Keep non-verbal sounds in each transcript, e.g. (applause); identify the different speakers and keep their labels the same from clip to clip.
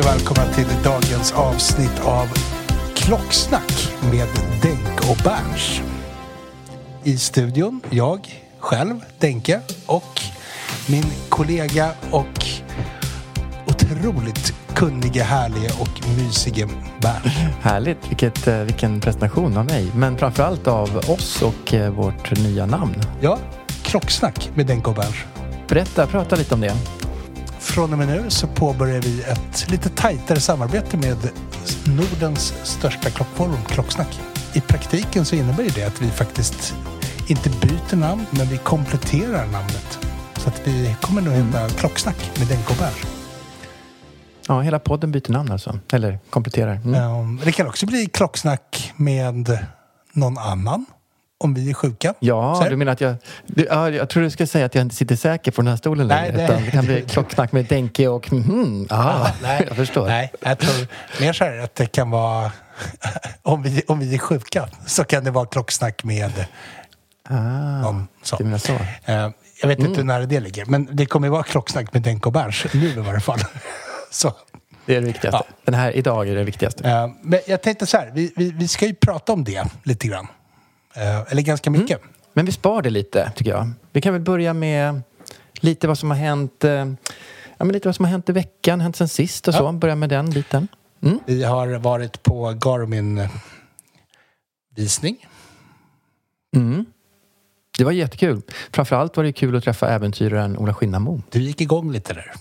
Speaker 1: Och välkomna till dagens avsnitt av Klocksnack med Denk och Berns. I studion, jag själv, Denke och min kollega och otroligt kunnige, härlige och mysige Berns.
Speaker 2: Härligt, Vilket, eh, vilken presentation av mig. Men framförallt av oss och eh, vårt nya namn.
Speaker 1: Ja, Klocksnack med Denk och Berns.
Speaker 2: Berätta, prata lite om det.
Speaker 1: Från och med nu så påbörjar vi ett lite tajtare samarbete med Nordens största klockforum, Klocksnack. I praktiken så innebär det att vi faktiskt inte byter namn, men vi kompletterar namnet. Så att vi kommer nog heta Klocksnack med Denk och Berns.
Speaker 2: Ja, hela podden byter namn alltså. Eller kompletterar. Mm.
Speaker 1: Um, det kan också bli Klocksnack med någon annan. Om vi är sjuka.
Speaker 2: Ja, du menar att jag... Du, ja, jag tror du ska säga att jag inte sitter säker på den här stolen
Speaker 1: Nej,
Speaker 2: längre.
Speaker 1: det-
Speaker 2: Utan det kan bli (laughs) klocksnack med Denke och mhm. aha,
Speaker 1: Ja, nej, (laughs)
Speaker 2: jag förstår.
Speaker 1: Nej, jag tror mer så här att det kan vara... (laughs) om, vi, om vi är sjuka så kan det vara klocksnack med
Speaker 2: Ah,
Speaker 1: någon. Så.
Speaker 2: du menar så.
Speaker 1: Eh, jag vet
Speaker 2: Mm.
Speaker 1: inte när det ligger, men det kommer ju vara klocksnack med Denk och Berns nu i varje fall. så.
Speaker 2: Det är det viktigaste.
Speaker 1: Ja.
Speaker 2: Den här idag är det viktigaste.
Speaker 1: Eh, men jag tänkte så här, vi, vi, vi ska ju prata om det lite grann. Eh, eller ganska mycket.
Speaker 2: Men vi spar det lite, tycker jag. Vi kan väl börja med lite vad som har hänt, eh, ja, men lite vad som har hänt i veckan, hänt sen sist och så. Börja med den biten. Mm.
Speaker 1: Vi har varit på Garmin-visning.
Speaker 2: Mm. Det var jättekul. Framförallt var det kul att träffa äventyraren Ola Skinnamo.
Speaker 1: Du gick igång lite där.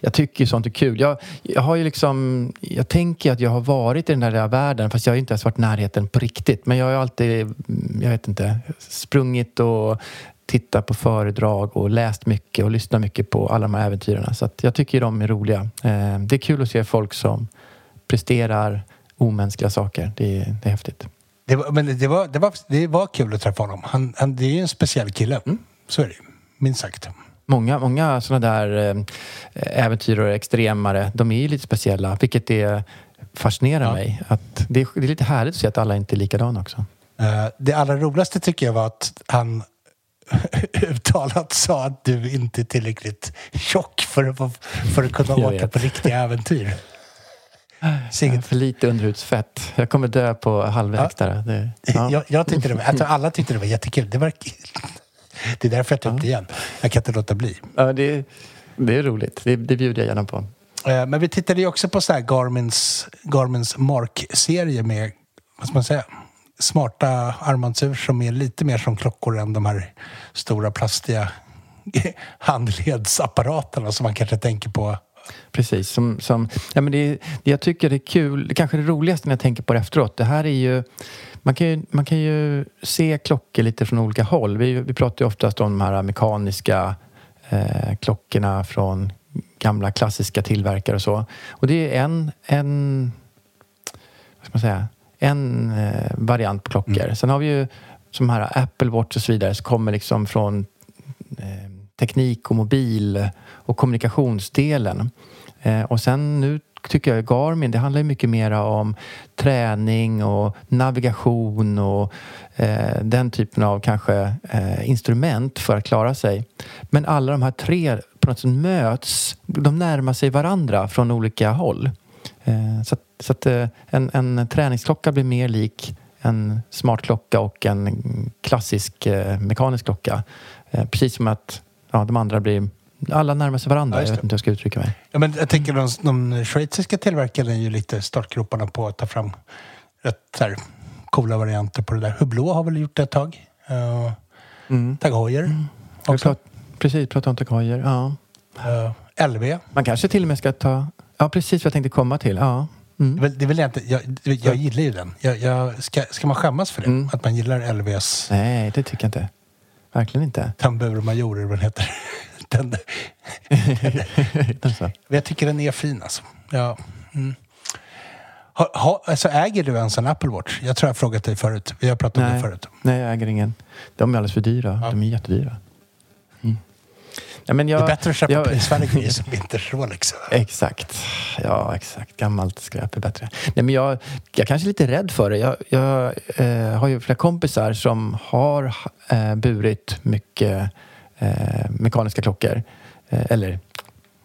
Speaker 2: Jag tycker ju sånt är kul. Jag, jag har ju liksom... Jag tänker att jag har varit i den där världen fast jag har ju inte ens varit i närheten på riktigt. Men jag har ju alltid, mm, jag vet inte, sprungit och tittat på föredrag och läst mycket och lyssnat mycket på alla de här äventyrarna. Så jag tycker de är roliga. Eh, det är kul att se folk som presterar omänskliga saker. Det är, det är häftigt.
Speaker 1: Det var, men det var, det, var, det var kul att träffa honom. Han, han, det är ju en speciell kille. Så är det ju, minst sagt.
Speaker 2: Många, många sådana där eh, äventyrare, extremare, de är ju lite speciella, vilket är fascinerar
Speaker 1: Ja.
Speaker 2: mig. Att det, är, det är lite härligt att se att alla inte är likadana också.
Speaker 1: Eh, det allra roligaste tycker jag var att han (laughs) uttalat sa att du inte är tillräckligt tjock för att, för att kunna (laughs) åka på riktiga äventyr. (laughs) Inget-
Speaker 2: för lite underhudsfett. Jag kommer dö på halvvägs där. Det, ja.
Speaker 1: jag, jag tyckte det var, jag alla tyckte det var jättekul. Det, var, det är därför jag tar upp det igen. Jag kan inte låta bli.
Speaker 2: Ja, det, det är roligt. Det, det bjuder jag gärna på.
Speaker 1: Eh, Men vi tittade ju också på så Garmins, Garmins Mark-serie med, vad ska man säga, smarta armbandsur som är lite mer som klockor än de här stora plastiga (laughs) handledsapparaterna som man kanske tänker på.
Speaker 2: Precis. Som, som, ja, men det, det jag tycker är kul, det kanske det roligaste när jag tänker på det efteråt. Det här är ju, man kan ju, man kan ju se klockor lite från olika håll. Vi, vi pratar ju oftast om de här mekaniska eh, klockorna från gamla klassiska tillverkare och så. Och det är en, en vad ska man säga, en eh, variant på klockor.
Speaker 1: Mm.
Speaker 2: Sen har vi ju som här Apple Watch och så vidare som kommer liksom från eh, teknik och mobil och kommunikationsdelen. Eh, och sen nu tycker jag Garmin, det handlar mycket mer om träning och navigation och eh, den typen av kanske eh, instrument för att klara sig. Men alla de här tre på något sätt möts, de närmar sig varandra från olika håll. Eh, så att, så att eh, en, en träningsklocka blir mer lik en smart klocka och en klassisk eh, mekanisk klocka. Eh, precis som att ja, de andra blir... Alla närmar sig varandra.
Speaker 1: Ja,
Speaker 2: jag vet inte hur jag ska uttrycka mig.
Speaker 1: Ja, men jag tänker de, de schweiziska tillverkarna är ju lite startgroparna på att ta fram rätt så här, coola varianter på det där. Hublå har väl gjort det ett tag. Uh,
Speaker 2: Mm.
Speaker 1: Tag Heuer
Speaker 2: Vi
Speaker 1: också.
Speaker 2: prat, precis, prata om Takajer. Ja.
Speaker 1: Uh, LV.
Speaker 2: Man kanske till och med ska ta... Ja, precis vad jag tänkte komma till. Ja. Mm.
Speaker 1: det vill jag inte... Jag, jag gillar ju den. Jag, jag, ska, ska man skämmas för det?
Speaker 2: Mm.
Speaker 1: Att man gillar LVs
Speaker 2: Nej, det tycker jag inte. Verkligen inte.
Speaker 1: Tambur Major, eller vad (laughs) den. (laughs) Den,
Speaker 2: alltså.
Speaker 1: jag tycker den är fin alltså. Ja. Mm. Ha, ha, alltså äger du ens en Apple Watch? Jag tror jag har frågat dig förut. Vi har pratat om det
Speaker 2: Nej.
Speaker 1: förut.
Speaker 2: Nej, jag äger ingen. De är alldeles för dyra.
Speaker 1: Ja.
Speaker 2: De är jättedyra. Mm. Nej, men
Speaker 1: Det
Speaker 2: jag,
Speaker 1: är bättre att köpa
Speaker 2: jag-
Speaker 1: prisvärda grejer (laughs) som Winters Rolex.
Speaker 2: Exakt. Ja, exakt. Gammalt skräp är bättre. Nej, men jag, jag kanske är lite rädd för det. Jag, jag eh, har ju flera kompisar som har eh, burit mycket eh, mekaniska klockor. Eh, eller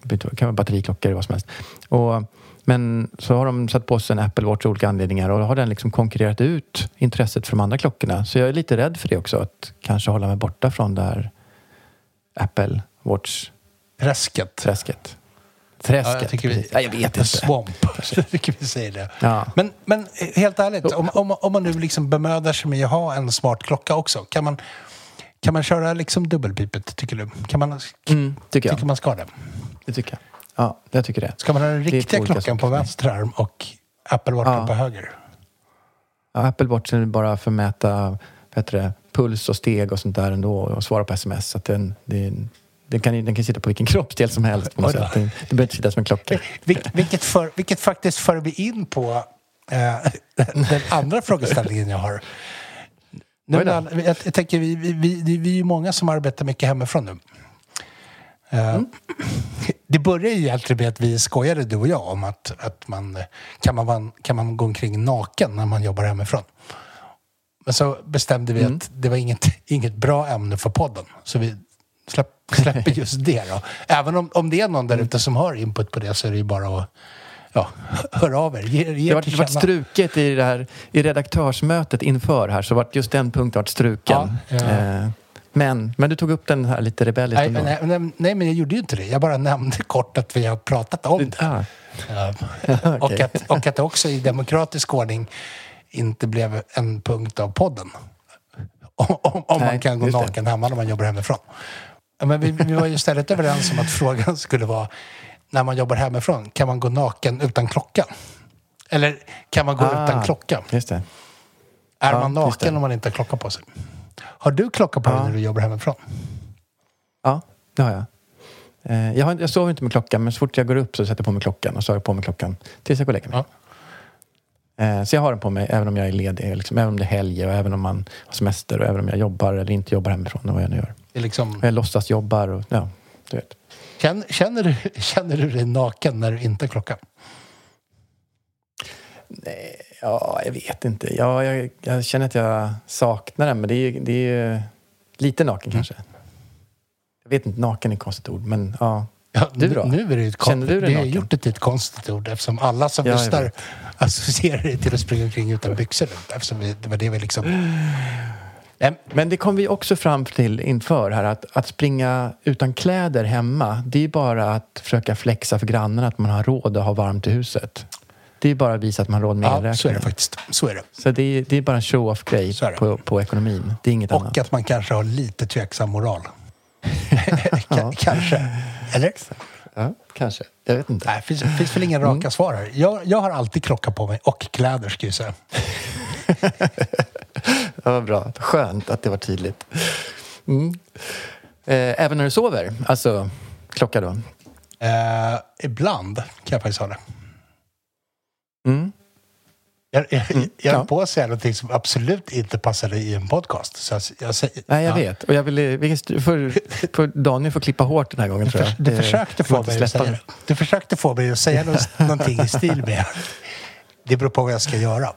Speaker 2: det kan vara batteriklockor vad som helst. Och, men så har de satt på sig en Apple Watch av olika anledningar och då har den liksom konkurrerat ut intresset för de andra klockorna. Så jag är lite rädd för det också. Att kanske hålla mig borta från det här Apple Watch-träsket.
Speaker 1: Träsket.
Speaker 2: Träsket,
Speaker 1: Ja, jag tycker vi-.
Speaker 2: Ja, jag vet inte.
Speaker 1: Swamp. (laughs) Jag tycker vi säger det.
Speaker 2: Ja.
Speaker 1: Men, men helt ärligt, om, om, om man nu liksom bemödar sig med att ha en smart klocka också. Kan man, kan man köra liksom dubbelpipet, tycker du? Kan man,
Speaker 2: Mm, tycker jag.
Speaker 1: Tycker man ska det?
Speaker 2: Det tycker jag. Ja, jag tycker det.
Speaker 1: Ska man ha den riktiga klockan på
Speaker 2: saker.
Speaker 1: vänster arm och Apple Watchen
Speaker 2: Ja.
Speaker 1: på höger?
Speaker 2: Ja, Apple Watchen är bara för att mäta det, puls och steg och sånt där ändå och svara på sms. Så den, det, den, kan, den kan sitta på vilken (laughs) kroppsdel som helst på något sätt. Den, den behöver inte sitta som en klocka.
Speaker 1: Vil, vilket, för, vilket faktiskt för vi in på eh, (laughs) den andra frågeställningen jag har. Nu, jag, jag tänker, vi, vi, vi, vi är ju många som arbetar mycket hemifrån nu. Eh,
Speaker 2: Mm.
Speaker 1: Det började ju egentligen med att vi skojade du och jag om att, att man, kan, man, kan man gå omkring naken när man jobbar hemifrån. Men så bestämde vi
Speaker 2: Mm.
Speaker 1: att det var inget, inget bra ämne för podden. Så vi släpp, släpper just det då. (laughs) Även om, om det är någon där ute som har input på det så är det ju bara att ja, (laughs) höra av er. Ge, ge
Speaker 2: Det var, det var struket i, det här, i redaktörsmötet inför här så var just den punkten varit struken.
Speaker 1: Ja, ja.
Speaker 2: Eh, men, men du tog upp den här lite rebelliskt
Speaker 1: Nej, nej, nej, nej, men jag gjorde ju inte det. Jag bara nämnde kort att vi har pratat om det.
Speaker 2: Ah,
Speaker 1: Ja. och, (laughs) att, och att det också i demokratisk ordning inte blev en punkt av podden. Om, om, om man kan gå naken hemma när man jobbar hemifrån. Men vi, vi var ju istället överens om att (laughs) frågan skulle vara när man jobbar hemifrån, kan man gå naken utan klocka? Eller kan man gå
Speaker 2: Ah.
Speaker 1: utan klocka?
Speaker 2: just det.
Speaker 1: Är
Speaker 2: Ja,
Speaker 1: man naken om man inte har klocka på sig? Har du klocka på dig
Speaker 2: Ja.
Speaker 1: när du jobbar hemifrån?
Speaker 2: Ja, det har jag. Eh, jag, har, jag sover inte med klockan men så fort jag går upp så sätter jag på mig klockan och så har jag på mig klockan tills jag går och lägger mig. Eh, Så jag har den på mig även om jag är ledig, liksom, även om det är helg och även om man har semester och även om jag jobbar eller inte jobbar hemifrån och vad jag nu gör.
Speaker 1: Det är liksom,
Speaker 2: jag låtsas jobbar och ja, du vet.
Speaker 1: Känner, känner, du, (laughs) känner du dig naken när du inte har klocka?
Speaker 2: Ja, jag vet inte. Ja, jag, jag känner att jag saknar den men det är, det är lite naken kanske. Jag vet inte, naken är ett konstigt ord men ja.
Speaker 1: Ja,
Speaker 2: Du då?
Speaker 1: Nu är det ett kon-
Speaker 2: Känner du
Speaker 1: Vi har gjort det till ett konstigt ord eftersom alla som
Speaker 2: Ja,
Speaker 1: lyssnar associerar det till att springa omkring utan byxor. Eftersom det var det vi liksom... (gasps)
Speaker 2: Men det kom vi också fram till inför här att, att springa utan kläder hemma det är bara att försöka flexa för grannarna att man har råd att ha varmt i huset. Det är bara att visa att man har råd med
Speaker 1: ja, så är det
Speaker 2: elräkningen.
Speaker 1: faktiskt. Så är det.
Speaker 2: Så det är, det är bara en show-off-grej på, på ekonomin. Det är inget annat.
Speaker 1: Och att man kanske har lite tveksam moral. (laughs) K- Kanske. Eller?
Speaker 2: Ja, kanske. Jag vet inte.
Speaker 1: Det finns, finns väl inga
Speaker 2: Mm.
Speaker 1: raka svar här. Jag, jag har alltid klocka på mig och kläder ska jag säga. (laughs) (laughs)
Speaker 2: Ja, vad bra. Skönt att det var tydligt. Mm. Eh, även när du sover? Alltså, klocka då?
Speaker 1: Eh, ibland kan jag faktiskt ha det.
Speaker 2: Mm.
Speaker 1: Jag, jag, jag höll
Speaker 2: ja.
Speaker 1: på att säga någonting som absolut inte passade i en podcast. Så jag, jag säger,
Speaker 2: Nej, jag
Speaker 1: ja.
Speaker 2: vet. Och jag ville, vi st- för, för Daniel får klippa hårt den här gången, tror jag.
Speaker 1: Du
Speaker 2: Det-
Speaker 1: försökte, få mig att säga, du försökte få mig att säga nå- (laughs) någonting i stil med det beror på vad jag ska göra.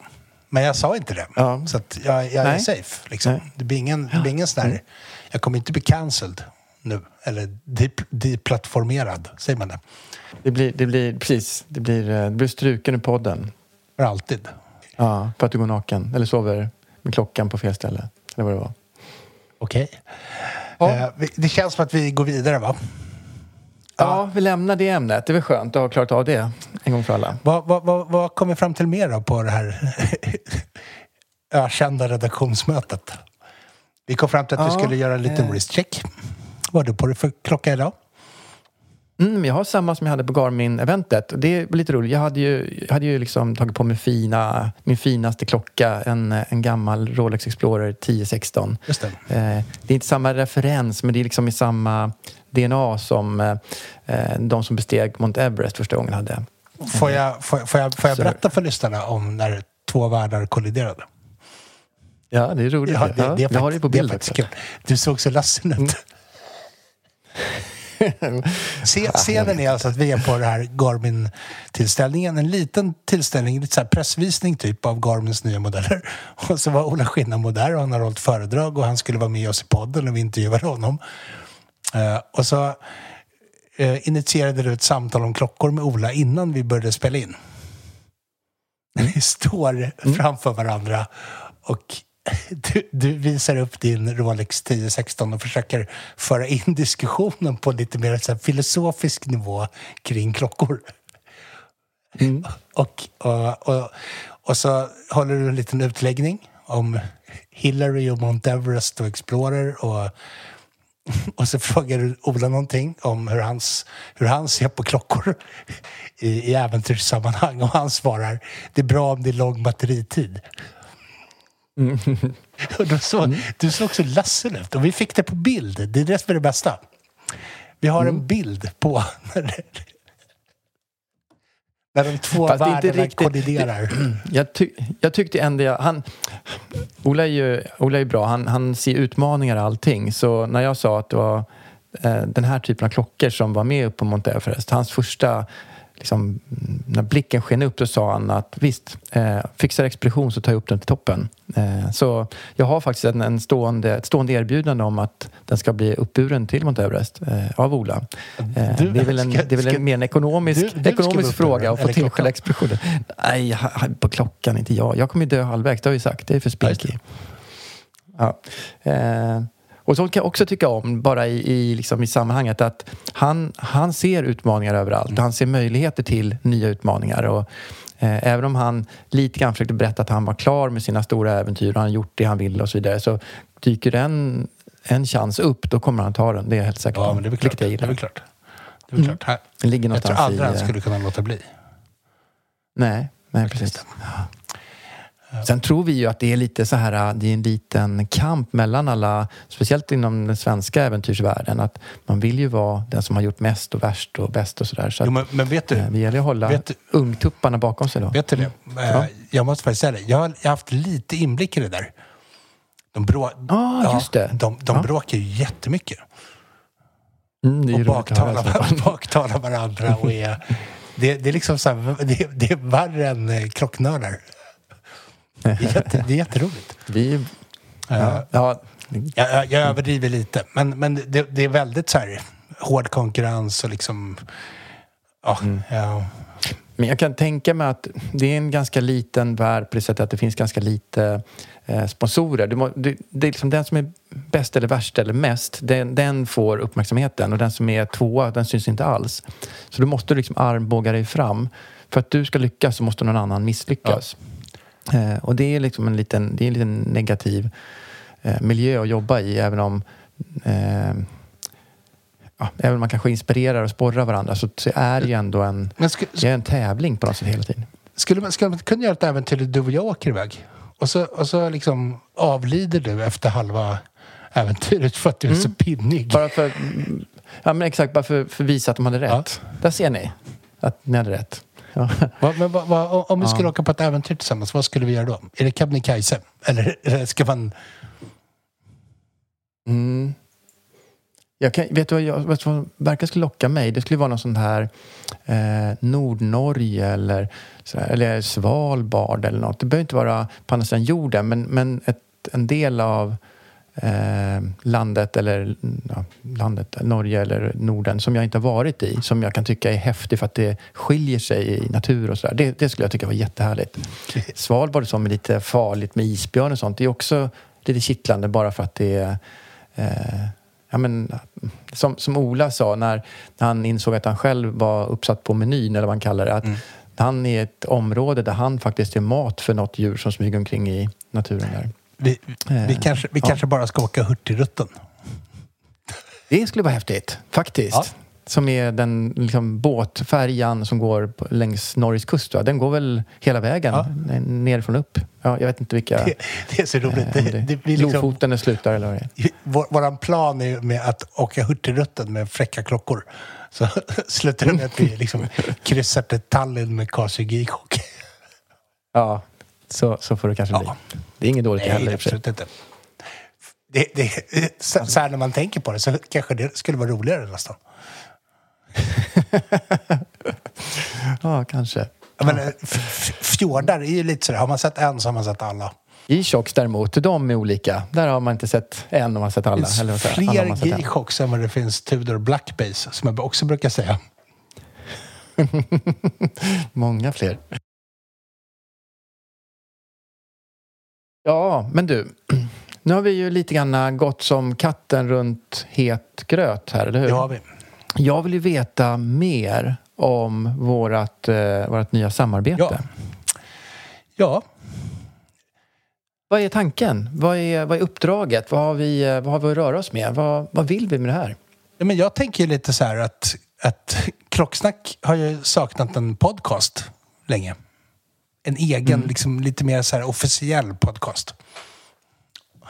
Speaker 1: Men jag sa inte det.
Speaker 2: Ja.
Speaker 1: Så att jag, jag är safe. Liksom. Det blir ingen, det blir ingen sån här, jag kommer inte bli cancelled nu. Eller dep- deplattformerad, säger man det?
Speaker 2: Det blir, det blir, precis, det blir, eh, det blir struken ur podden.
Speaker 1: För alltid.
Speaker 2: Ja, för att du går naken. Eller sover med klockan på fel ställe. Eller vad det var.
Speaker 1: Okej. Eh, vi- det känns som att vi går vidare, va?
Speaker 2: Ja, vi lämnar det ämnet. Det är väl skönt att ha klarat av det en gång för alla.
Speaker 1: Vad, vad, vad, vad kom vi fram till mer då på det här (laughs) ökända redaktionsmötet? Vi kom fram till att vi
Speaker 2: Ja,
Speaker 1: skulle göra en liten
Speaker 2: eh.
Speaker 1: wristcheck. Vad har du på dig för klocka idag?
Speaker 2: Mm, jag har samma som jag hade på Garmin-eventet. Det var lite roligt. Jag hade ju, jag hade ju liksom tagit på mig fina, min finaste klocka, en, en gammal Rolex Explorer 1016.
Speaker 1: Just det.
Speaker 2: Eh, det är inte samma referens, men det är liksom i samma DNA som eh, eh, de som besteg Mount Everest första gången hade.
Speaker 1: Får jag, får, får jag, får jag berätta för lyssnarna om när två världar kolliderade?
Speaker 2: Ja, det är roligt.
Speaker 1: Ja, det,
Speaker 2: Ja,
Speaker 1: det, är
Speaker 2: jag har det
Speaker 1: faktiskt,
Speaker 2: på
Speaker 1: det är
Speaker 2: bild
Speaker 1: faktiskt
Speaker 2: också.
Speaker 1: kul. Du såg så ledsen ut. Se, scenen är alltså att vi är på den här Garmin-tillställningen. En liten tillställning, lite så pressvisning typ av Garmins nya modeller. (laughs) Och så var Ola Skinnamo där och han har hållit föredrag och han skulle vara med oss i podden och vi intervjuade honom. Eh, och så eh, initierade du ett samtal om klockor med Ola innan vi började spela in. Vi står framför varandra och du, du visar upp din Rolex 1016 och försöker föra in diskussionen på lite mer så filosofisk nivå kring klockor. Och, och, och, och så håller du en liten utläggning om Hillary och Mount Everest och Explorer och och så frågar du Ola någonting om hur, hans, hur han ser på klockor i, i äventyrssammanhang och han svarar det är bra om det är lång batteritid. (laughs) Och då så, Du såg så ledsen ut och vi fick det på bild. Det är det som är det bästa. Vi har en bild på (laughs) när, det, de två
Speaker 2: Fast det
Speaker 1: världarna
Speaker 2: riktigt-
Speaker 1: kolliderar. (clears throat)
Speaker 2: Jag, ty, jag tyckte ändå... Jag, han, Ola är ju Ola är bra. Han, han ser utmaningar i allting. Så när jag sa att det var eh, den här typen av klockor som var med upp på Mount Everest. Hans första... Liksom, mm, när blicken sken upp så sa han att visst, eh, fixar expedition så tar jag upp den till toppen. Eh, så jag har faktiskt en, en stående, ett stående erbjudande om att den ska bli uppburen till Mount Everest eh, av Ola. Eh,
Speaker 1: Du-
Speaker 2: det är väl en,
Speaker 1: ska-
Speaker 2: det är väl en mer en ekonomisk,
Speaker 1: du- du
Speaker 2: ekonomisk fråga att få till själva expeditionen. Nej, på klockan, inte jag. Jag kommer ju dö halvvägs, det har vi sagt. Det är för spinkig. Ja. Eh, och så kan jag också tycka om, bara i, i, liksom i sammanhanget, att han, han ser utmaningar överallt. Han ser möjligheter till nya utmaningar. Och, även om han lite grann försökte berätta att han var klar med sina stora äventyr och han gjort det han ville och så vidare, så dyker en, en chans upp, då kommer han ta den. Det är jag helt säker på.
Speaker 1: Ja, men det är väl klart. Det är väl klart. Det är väl klart. Här,
Speaker 2: ligger
Speaker 1: jag tror aldrig han
Speaker 2: i... eh,
Speaker 1: skulle kunna låta bli.
Speaker 2: Nej, nej precis. Sen tror vi ju att det är lite så här, det är en liten kamp mellan alla, speciellt inom den svenska äventyrsvärlden, att man vill ju vara den som har gjort mest och värst och bäst och sådär. Så
Speaker 1: Jo, men, men vet du,
Speaker 2: det gäller att hålla
Speaker 1: vet
Speaker 2: ungtupparna bakom sig då.
Speaker 1: Vet du det? Eh, Jag måste faktiskt säga det. Jag har, haft lite inblick i det där. De, brå,
Speaker 2: Ah, just det.
Speaker 1: de, de
Speaker 2: Ja.
Speaker 1: bråkar ju jättemycket.
Speaker 2: Mm,
Speaker 1: Och baktalar,
Speaker 2: fall. (laughs)
Speaker 1: baktalar varandra. Och är, (laughs) det, det är liksom så här, det, det är värre än eh, klocknördar. Det är, jätte, det är jätteroligt.
Speaker 2: Vi, ja, ja,
Speaker 1: Jag, jag, jag överdriver lite, men, men det, det är väldigt så här hård konkurrens och liksom... Ja,
Speaker 2: Mm.
Speaker 1: ja,
Speaker 2: Men jag kan tänka mig att det är en ganska liten värld på det sättet att det finns ganska lite eh, sponsorer. Du må, du, det är liksom den som är bäst eller värst eller mest, den, den får uppmärksamheten och den som är tvåa, den syns inte alls. Så då måste du liksom armbåga dig fram. För att du ska lyckas så måste någon annan misslyckas. Eh, och det är liksom en liten, det är en liten negativ eh, miljö att jobba i även om eh, ja, även om man kanske inspirerar och sporrar varandra så, så är det ju ändå en,
Speaker 1: Men sk,
Speaker 2: det är en tävling på något sätt hela tiden.
Speaker 1: skulle, man, skulle man kunna göra ett äventyr där du och jag åker iväg? Och så, och så liksom avlider du efter halva äventyret för att du är så pinnig.
Speaker 2: Bara för, ja men exakt, bara för, för att visa att de hade rätt. Där ser ni att ni hade rätt. Ja.
Speaker 1: Va, men, va, va, om vi skulle åka på ett äventyr tillsammans, vad skulle vi göra då? Är det Kebnekaise? Eller (laughs) eller ska man...
Speaker 2: Mm. Jag kan, vet du vad, jag, vet vad verkar skulle locka mig? Det skulle vara någon sån här eh, Nordnorge eller, eller Svalbard eller något. Det behöver inte vara på andra sidan jorden men, men ett, en del av eh, landet eller ja, landet, Norge eller Norden som jag inte har varit i som jag kan tycka är häftig för att det skiljer sig i natur och sådär. Det, det skulle jag tycka var jättehärligt. (laughs) Svalbard som är lite farligt med isbjörn och sånt det är också lite kittlande bara för att det är eh, ja, men, som, som Ola sa när han insåg att han själv var uppsatt på menyn, eller vad han kallar det, att han är ett område där han faktiskt är mat för något djur som smyger omkring i naturen där.
Speaker 1: Vi, vi,
Speaker 2: Eh,
Speaker 1: kanske, vi
Speaker 2: ja.
Speaker 1: kanske bara ska åka Hurtigruten.
Speaker 2: Det skulle vara häftigt, faktiskt.
Speaker 1: Ja.
Speaker 2: Som är den liksom, båtfärjan som går längs Norges kust. Va? Den går väl hela vägen,
Speaker 1: Ja.
Speaker 2: nerifrån upp. Ja, jag vet inte vilka...
Speaker 1: Det, det är så roligt.
Speaker 2: eh,
Speaker 1: Det, det blir liksom,
Speaker 2: slutar eller vad det är.
Speaker 1: vår, plan är med att åka Hurtigruten med fräcka klockor. Så (laughs) slutar det med att vi liksom kryssar till Tallinn med KCG-chock.
Speaker 2: Ja, så, så får det kanske
Speaker 1: Ja.
Speaker 2: bli. Det är inget dåligt
Speaker 1: Nej,
Speaker 2: heller
Speaker 1: absolut inte. Det, det, så, så här när man tänker på det så kanske det skulle vara roligare nästan. (laughs)
Speaker 2: Ja, kanske.
Speaker 1: Jag menar, f- f- fjordar är ju lite sådär, har man sett en så har man sett alla.
Speaker 2: G-Shocks däremot, de är olika. Där har man inte sett en och man har sett alla.
Speaker 1: Det finns fler. G-shocks än vad det finns Tudor Blackbase, som jag också brukar säga. (laughs)
Speaker 2: Många fler. Ja, men du. (clears throat) Nu har vi ju lite grann gått som katten runt het gröt här, eller hur?
Speaker 1: Det har vi.
Speaker 2: Jag vill ju veta mer om vårt, eh, vårt nya samarbete.
Speaker 1: Ja. Ja,
Speaker 2: Vad är tanken? Vad är, vad är uppdraget? Vad har, vi, eh, vad har vi att röra oss med? Vad, vad vill vi med det här?
Speaker 1: Ja, men jag tänker lite så här att, att Klocksnack har ju saknat en podcast länge. En egen,
Speaker 2: Mm.
Speaker 1: liksom, lite mer så här officiell podcast.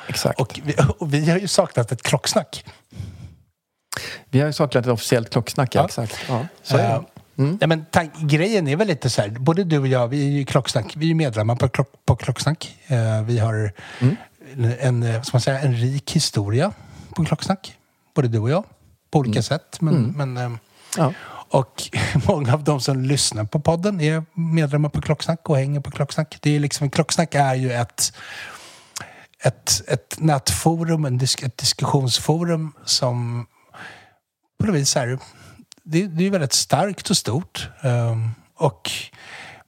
Speaker 2: Exakt.
Speaker 1: Och vi, (laughs) och vi har ju saknat ett klocksnack.
Speaker 2: vi har ju saknat ett officiellt klocksnack, ja.
Speaker 1: Ja.
Speaker 2: Exakt. Ja, så är
Speaker 1: Eh,
Speaker 2: det. Mm.
Speaker 1: Nej, men grejen är väl lite så här, både du och jag, vi är ju klocksnack, vi är medlemmar på, klock, på Klocksnack. Eh, vi har
Speaker 2: Mm.
Speaker 1: en, en, eh, man säga, en rik historia på Klocksnack. Både du och jag, på olika
Speaker 2: Mm.
Speaker 1: sätt. Men, men, eh,
Speaker 2: Ja.
Speaker 1: Och (laughs) många av de som lyssnar på podden är medlemmar på Klocksnack och hänger på Klocksnack. Det är liksom, Klocksnack är ju ett, ett, ett nätforum, en disk, ett diskussionsforum som på något vis är, det, det är väldigt starkt och stort. Ehm, och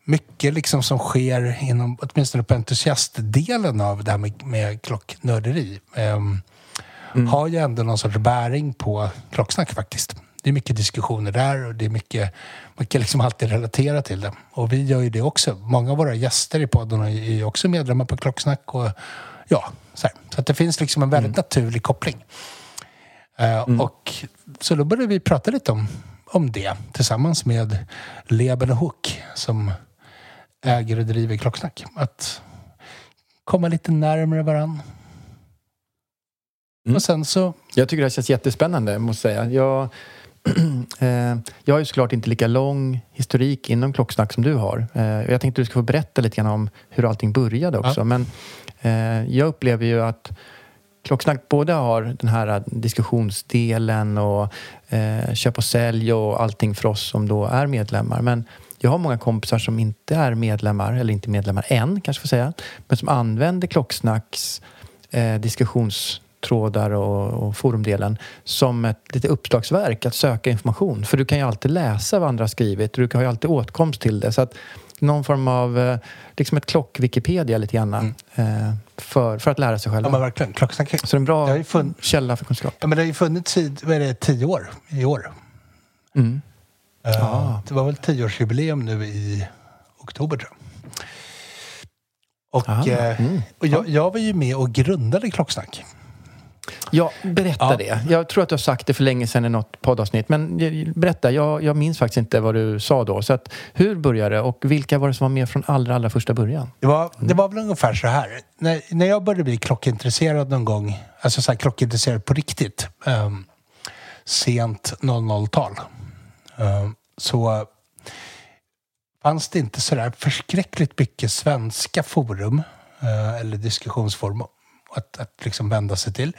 Speaker 1: mycket liksom som sker inom, åtminstone på entusiastdelen av det här med, med klocknörderi ehm, har ju ändå någon sorts bäring på klocksnack faktiskt. Det är mycket diskussioner där och det är mycket, man kan liksom alltid relatera till det. Och vi gör ju det också. Många av våra gäster i podden är ju också medlemmar på Klocksnack och ja, så, här. så att det finns liksom en väldigt naturlig koppling. Eh, och, så då började vi prata lite om, om det tillsammans med Leben och Hook som äger och driver Klocksnack. Att komma lite närmare varann.
Speaker 2: Mm.
Speaker 1: Och sen så,
Speaker 2: Jag tycker det här känns jättespännande, måste säga. Jag, (clears throat) jag har ju såklart inte lika lång historik inom klocksnack som du har. Eh, jag tänkte att du ska få berätta lite grann om hur allting började också.
Speaker 1: Ja.
Speaker 2: Men eh, jag upplever ju att Klocksnack både har den här diskussionsdelen och eh, köp och sälj och allting för oss som då är medlemmar. Men jag har många kompisar som inte är medlemmar, eller inte medlemmar än kanske får säga, men som använder Klocksnacks eh, diskussionstrådar och, och forumdelen som ett lite uppslagsverk att söka information. För du kan ju alltid läsa vad andra har skrivit och du har ju alltid åtkomst till det. Så att någon form av, eh, liksom ett klock-Wikipedia lite grann eh, för, för att lära sig
Speaker 1: ja
Speaker 2: själva.
Speaker 1: men verkligen, Klocksnack.
Speaker 2: Så det är en bra
Speaker 1: Det har ju fun-
Speaker 2: källa för kunskap.
Speaker 1: Ja men det har ju funnits i, vad är det, tio år i år.
Speaker 2: Mm.
Speaker 1: Eh,
Speaker 2: Ah.
Speaker 1: Det var väl tioårsjubileum nu i oktober tror jag. Och,
Speaker 2: Ah,
Speaker 1: eh,
Speaker 2: mm.
Speaker 1: och jag, jag var ju med och grundade Klocksnack.
Speaker 2: Ja, berätta
Speaker 1: Ja.
Speaker 2: det. Jag tror att du har sagt det för länge sedan i något poddavsnitt. Men berätta, jag, jag minns faktiskt inte vad du sa då. Så att, hur började det och vilka var det som var med från allra, allra första början?
Speaker 1: Det var, det var väl ungefär så här. När, när jag började bli klockintresserad någon gång, alltså så här klockintresserad på riktigt, ehm, sent 00-tal, ehm, så fanns det inte sådär förskräckligt mycket svenska forum eh, eller diskussionsforum att, att liksom vända sig till.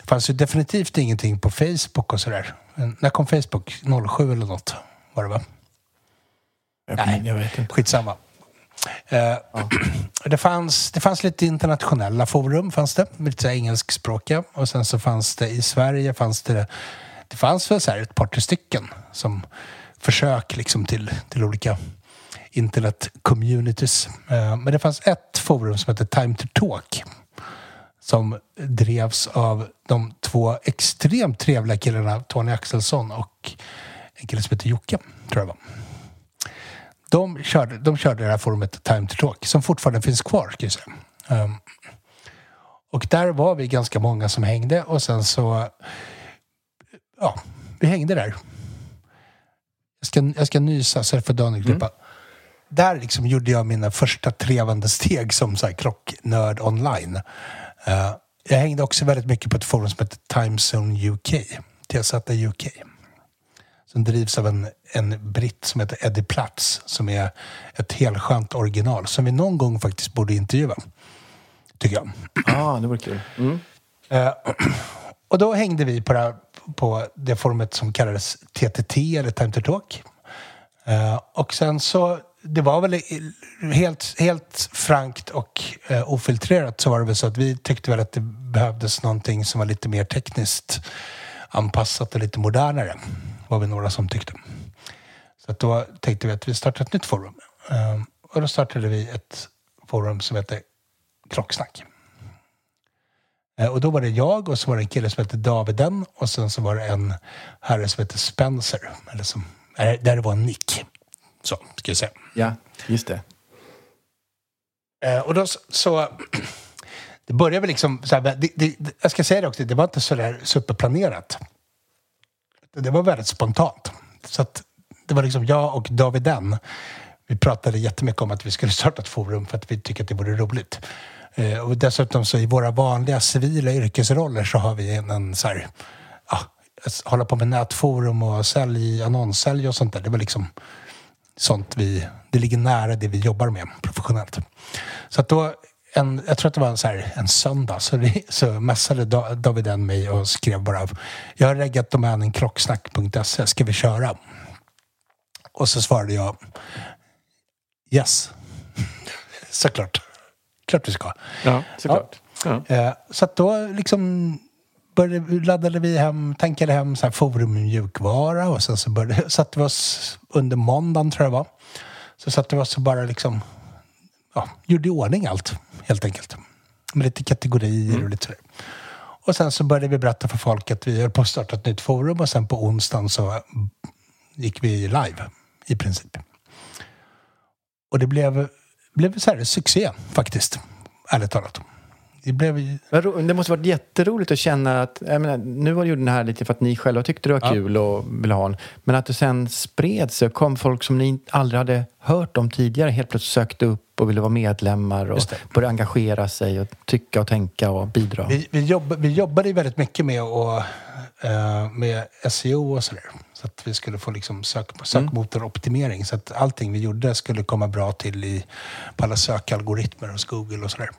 Speaker 1: Det fanns ju definitivt ingenting på Facebook och sådär. När kom Facebook? 07 eller något var det va?
Speaker 2: Nej, jag vet inte.
Speaker 1: Skitsamma. Eh, ja. (clears throat) det, fanns, det fanns lite internationella forum, fanns det. Lite engelskspråkiga. Och sen så fanns det i Sverige, fanns det, det fanns väl så här ett par tre stycken som försök liksom till, till olika internet-communities. Eh, men det fanns ett forum som hette Time to Talk som drevs av de två extremt trevliga killarna Tony Axelsson och en kille som heter Jocke, tror jag var. De körde, de körde det här forumet Time to Talk som fortfarande finns kvar, ska jag säga. Um, och där var vi ganska många som hängde och sen så... Ja, vi hängde där. Jag ska, jag ska nysa så får Daniel klippa. Mm. Där liksom gjorde jag mina första trevande steg som så här klocknörd online. Uh, jag hängde också väldigt mycket på ett forum som heter Timezone UK. TZ UK. Som drivs av en, en britt som heter Eddie Platz som är ett helskönt original som vi någon gång faktiskt borde intervjua. Tycker jag.
Speaker 2: Ja, ah, det var kul. Mm.
Speaker 1: Uh, (clears throat) och då hängde vi på det, på det forumet som kallades TTT eller Time to Talk. Uh, och sen så det var väl helt, helt frankt och eh, ofiltrerat så var det väl så att vi tyckte väl att det behövdes någonting som var lite mer tekniskt anpassat och lite modernare. var vi några som tyckte. Så att då tänkte vi att vi startar ett nytt forum. Eh, och då startade vi ett forum som heter Klocksnack. Eh, och då var det jag och så var det en kille som hette Daviden och sen så var det en herre som hette Spencer. Eller som, där det var en nick. Så, ska jag säga.
Speaker 2: Ja, just det.
Speaker 1: Eh, och då så... (clears throat) Det började väl liksom... Så här, det, det, jag ska säga det också, det var inte så där superplanerat. Det var väldigt spontant. Så att det var liksom jag och Daviden. Vi pratade jättemycket om att vi skulle starta ett forum för att vi tycker att det vore roligt. Eh, och dessutom så i våra vanliga civila yrkesroller så har vi en, en så här, ja, hålla på med nätforum och sälj, annonssälj och sånt där. Det var liksom sånt vi, det ligger nära det vi jobbar med professionellt. Så att då, en, jag tror att det var en, så här, en söndag, så, så messade David en mig och skrev bara Jag har reggat domänen klocksnack.se, ska vi köra? Och så svarade jag Yes. (laughs) såklart. Klart vi ska.
Speaker 2: Ja, såklart.
Speaker 1: Ja. Ja. Eh, så att då liksom började, laddade vi hem, tankade hem så här forum mjukvara och sen så började, (laughs) satte vi oss under måndagen tror jag det var. Så satte vi oss och bara liksom ja, gjorde i ordning allt helt enkelt. Med lite kategorier mm. och lite sådär. Och sen så började vi berätta för folk att vi höll på att starta ett nytt forum och sen på onsdagen så gick vi live i princip. Och det blev, blev så här succé faktiskt, ärligt talat
Speaker 2: det, blev... det måste varit jätteroligt att känna att, jag menar, nu var du den här lite för att ni själva tyckte det var ja. kul och ville ha en, men att det sen spred sig och kom folk som ni aldrig hade hört om tidigare helt plötsligt sökte upp och ville vara medlemmar och började engagera sig och tycka och tänka och bidra.
Speaker 1: Vi, vi, jobb, vi jobbade väldigt mycket med, och, uh, med SEO och sådär. Så att vi skulle få liksom sök, sökmotoroptimering. Mm. Så att allting vi gjorde skulle komma bra till i, på alla sökalgoritmer hos Google och sådär.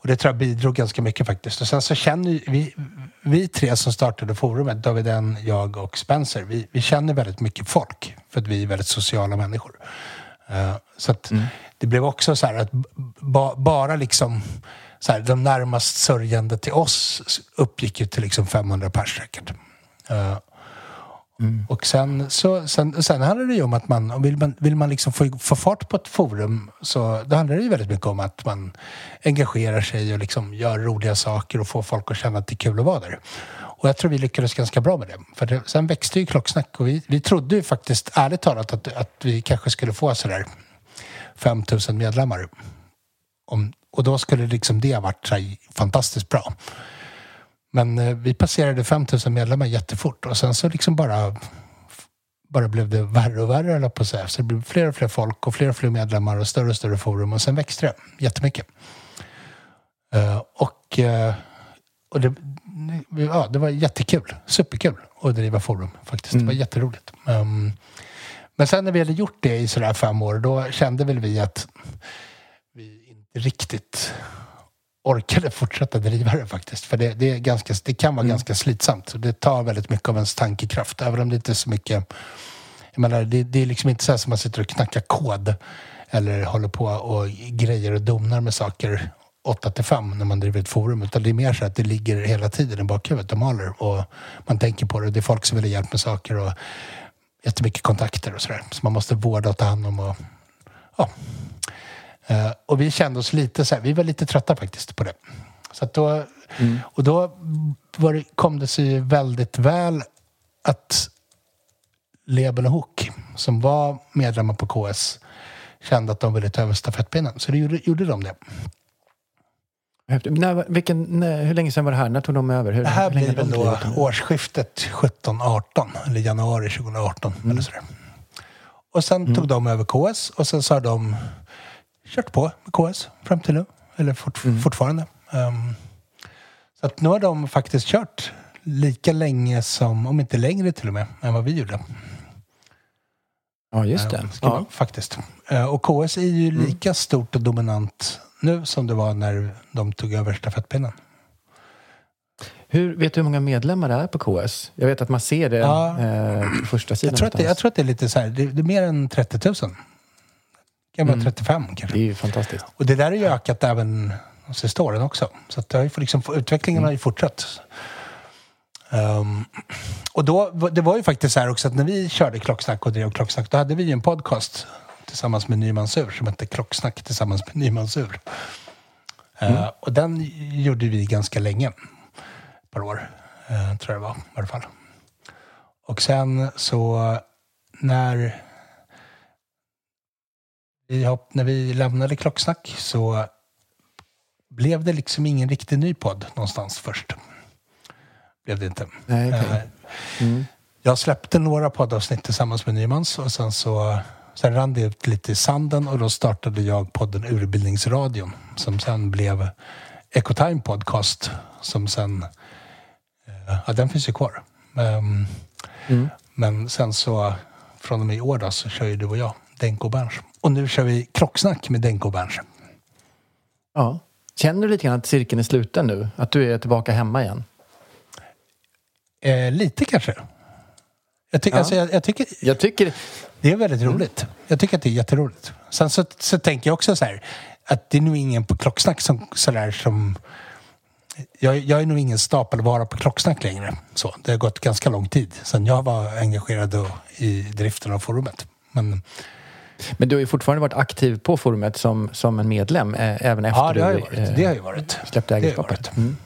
Speaker 1: Och det tror jag bidrog ganska mycket faktiskt. Och sen så känner vi, vi tre som startade forumet, Daviden, jag och Spencer, vi, vi känner väldigt mycket folk för att vi är väldigt sociala människor. Uh, så att mm. det blev också så här att ba, bara liksom så här, de närmast sörjande till oss uppgick ju till liksom 500 pers säkert. Uh, Mm. Och sen, så, sen, sen handlar det ju om att man, vill man, vill man liksom få, få fart på ett forum så då handlar det ju väldigt mycket om att man engagerar sig och liksom gör roliga saker och får folk att känna att det är kul att vara där. Och jag tror vi lyckades ganska bra med det. För det, sen växte ju Klocksnack och vi, vi trodde ju faktiskt ärligt talat att, att vi kanske skulle få sådär 5000 medlemmar. Om, och då skulle liksom det ha varit så fantastiskt bra. Men eh, vi passerade 5000 medlemmar jättefort och sen så liksom bara bara blev det värre och värre, eller på säga. Så det blev fler och fler folk och fler och fler medlemmar och större och större forum och sen växte det jättemycket. Uh, och uh, och det, ja, det var jättekul. Superkul att driva forum faktiskt. Mm. Det var mm. jätteroligt. Um, Men sen när vi hade gjort det i sådär fem år, då kände väl vi att vi inte riktigt orkade fortsätta driva det faktiskt. För det, det är ganska, det kan vara mm. ganska slitsamt. Det tar väldigt mycket av ens tankekraft. Även om det inte är så mycket... Jag menar, det, det är liksom inte så här som man sitter och knackar kod eller håller på och grejer och donar med saker 8 till 5 när man driver ett forum. Utan det är mer så att det ligger hela tiden i bakhuvudet och maler. Och man tänker på det. Det är folk som vill ha hjälp med saker och jättemycket kontakter och sådär. Så man måste vårda och ta hand om och ja. Uh, och vi kände oss lite så här, vi var lite trötta faktiskt på det. Så då, mm. Och då det, kom det sig väldigt väl att Leben och Hook, som var medlemmar på KS, kände att de ville ta över stafettpinnen. Så det gjorde, gjorde de det.
Speaker 2: När, vilken, när, hur länge sedan var det här? När tog de över? Hur,
Speaker 1: det här blir väl då årsskiftet 17-18 eller januari 2018 mm. eller sådär. Och sen mm. tog de över KS och sen har de kört på med KS fram till nu. Eller fort, mm. fortfarande. Um, så att nu har de faktiskt kört lika länge som, om inte längre till och med, än vad vi gjorde.
Speaker 2: Ja, just det.
Speaker 1: Uh, ja. faktiskt. Uh, och KS är ju mm. lika stort och dominant nu som det var när de tog över stafettpinnen.
Speaker 2: Hur, vet du hur många medlemmar det är på KS? Jag vet att man ser det ja, eh, på första sidan.
Speaker 1: Jag tror, att det, jag tror att det är lite så här, det, det är mer än 30 000. Kan vara mm. 35 kanske.
Speaker 2: Det är ju fantastiskt.
Speaker 1: Och det där har ju ökat även de sista åren också. Så att det har ju liksom, utvecklingen mm. har ju fortsatt. Um, och då, det var ju faktiskt så här också att när vi körde Klocksnack och drev Klocksnack, då hade vi ju en podcast tillsammans med Nymansur som hette Klocksnack tillsammans med Nymansur. Mm. Uh, och den gjorde vi ganska länge. Ett par år, uh, tror jag det var i alla fall. Och sen så när vi, när vi lämnade Klocksnack så blev det liksom ingen riktig ny podd någonstans först. Blev det inte.
Speaker 2: Nej, okay. uh, mm.
Speaker 1: Jag släppte några poddavsnitt tillsammans med Nymans och sen så Sen rann det ut lite i sanden och då startade jag podden Urbildningsradion som sen blev Ecotime Podcast som sen, eh, ja den finns ju kvar. Um, mm. Men sen så från och med i år då så kör ju du och jag Denko Berns. Och nu kör vi Klocksnack med Denko Berns.
Speaker 2: Ja. Känner du lite grann att cirkeln är sluten nu? Att du är tillbaka hemma igen?
Speaker 1: Eh, lite kanske. Jag, ty ja. alltså, jag, jag, tycker,
Speaker 2: jag tycker...
Speaker 1: Det är väldigt mm. roligt. Jag tycker att det är jätteroligt. Sen så, så tänker jag också så här, att det är nog ingen på Klocksnack som sådär som... Jag, jag är nog ingen stapelvara på Klocksnack längre. Så, det har gått ganska lång tid sedan jag var engagerad i driften av forumet. Men,
Speaker 2: men du har ju fortfarande varit aktiv på forumet som, som en medlem eh, även efter
Speaker 1: ja, det har du varit. Eh, det har ju varit.
Speaker 2: släppte ägarskapet.
Speaker 1: Mm.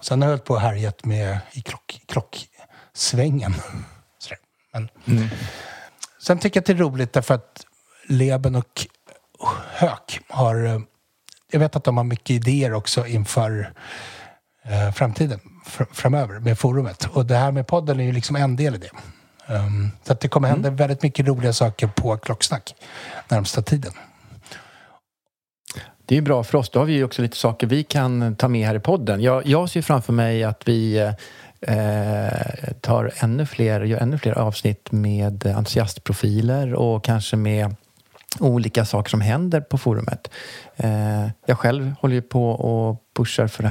Speaker 1: Sen har jag hållit på och härjat med i klock, klocksvängen. (laughs) Men, mm. Sen tycker jag att det är roligt därför att Leben och Hök har... Eh, jag vet att de har mycket idéer också inför eh, framtiden fr framöver med forumet. Och det här med podden är ju liksom en del i det. Um, så att det kommer hända mm. väldigt mycket roliga saker på Klocksnack närmsta tiden.
Speaker 2: Det är bra för oss. Då har vi ju också lite saker vi kan ta med här i podden. Jag, jag ser framför mig att vi eh, tar ännu fler, gör ännu fler avsnitt med entusiastprofiler och kanske med olika saker som händer på forumet. Eh, jag själv håller ju på och pushar för det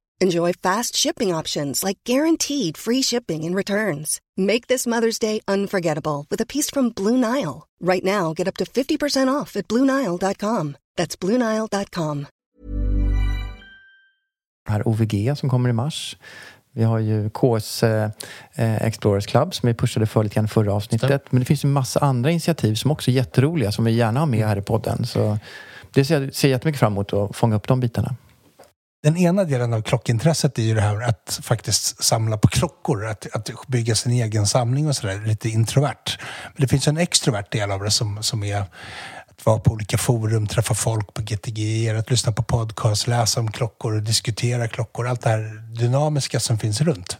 Speaker 2: Enjoy fast shipping options like guaranteed free shipping and returns. Make this Mother's Day unforgettable with a piece from Blue Nile. Right now, get up to 50% off at BlueNile.com. That's BlueNile.com. Här OVG som kommer i mars. Vi har ju KS eh, Explorers Club som vi pushade för lite grann förra avsnittet.
Speaker 1: Stämt.
Speaker 2: Men det finns ju massa andra initiativ som också är jätteroliga som vi gärna har med här i podden. Så det ser jag ser jag jättemycket fram emot att fånga upp de bitarna.
Speaker 1: Den ena delen av klockintresset är ju det här att faktiskt samla på klockor. Att, att bygga sin egen samling och sådär. Lite introvert. Men det finns en extrovert del av det som, som är att vara på olika forum, träffa folk på GTG, att lyssna på podcast, läsa om klockor, diskutera klockor. Allt det här dynamiska som finns runt.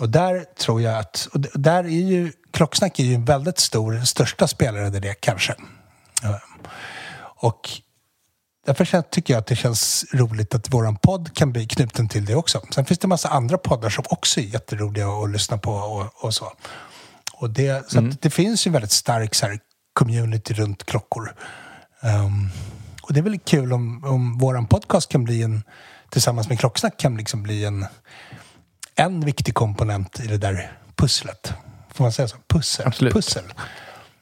Speaker 1: Och där tror jag att... Och där är ju... Klocksnack är ju en väldigt stor, största spelare i det kanske. Och Därför tycker jag att det känns roligt att våran podd kan bli knuten till det också. Sen finns det en massa andra poddar som också är jätteroliga att lyssna på och, och så. Och det, så att det finns ju väldigt stark så här, community runt klockor. Ehm, och det är väl kul om, om våran podcast kan bli en, tillsammans med Klocksnack kan liksom bli en, en viktig komponent i det där pusslet. Får man säga så? Pussel.
Speaker 2: Absolut.
Speaker 1: Pussel.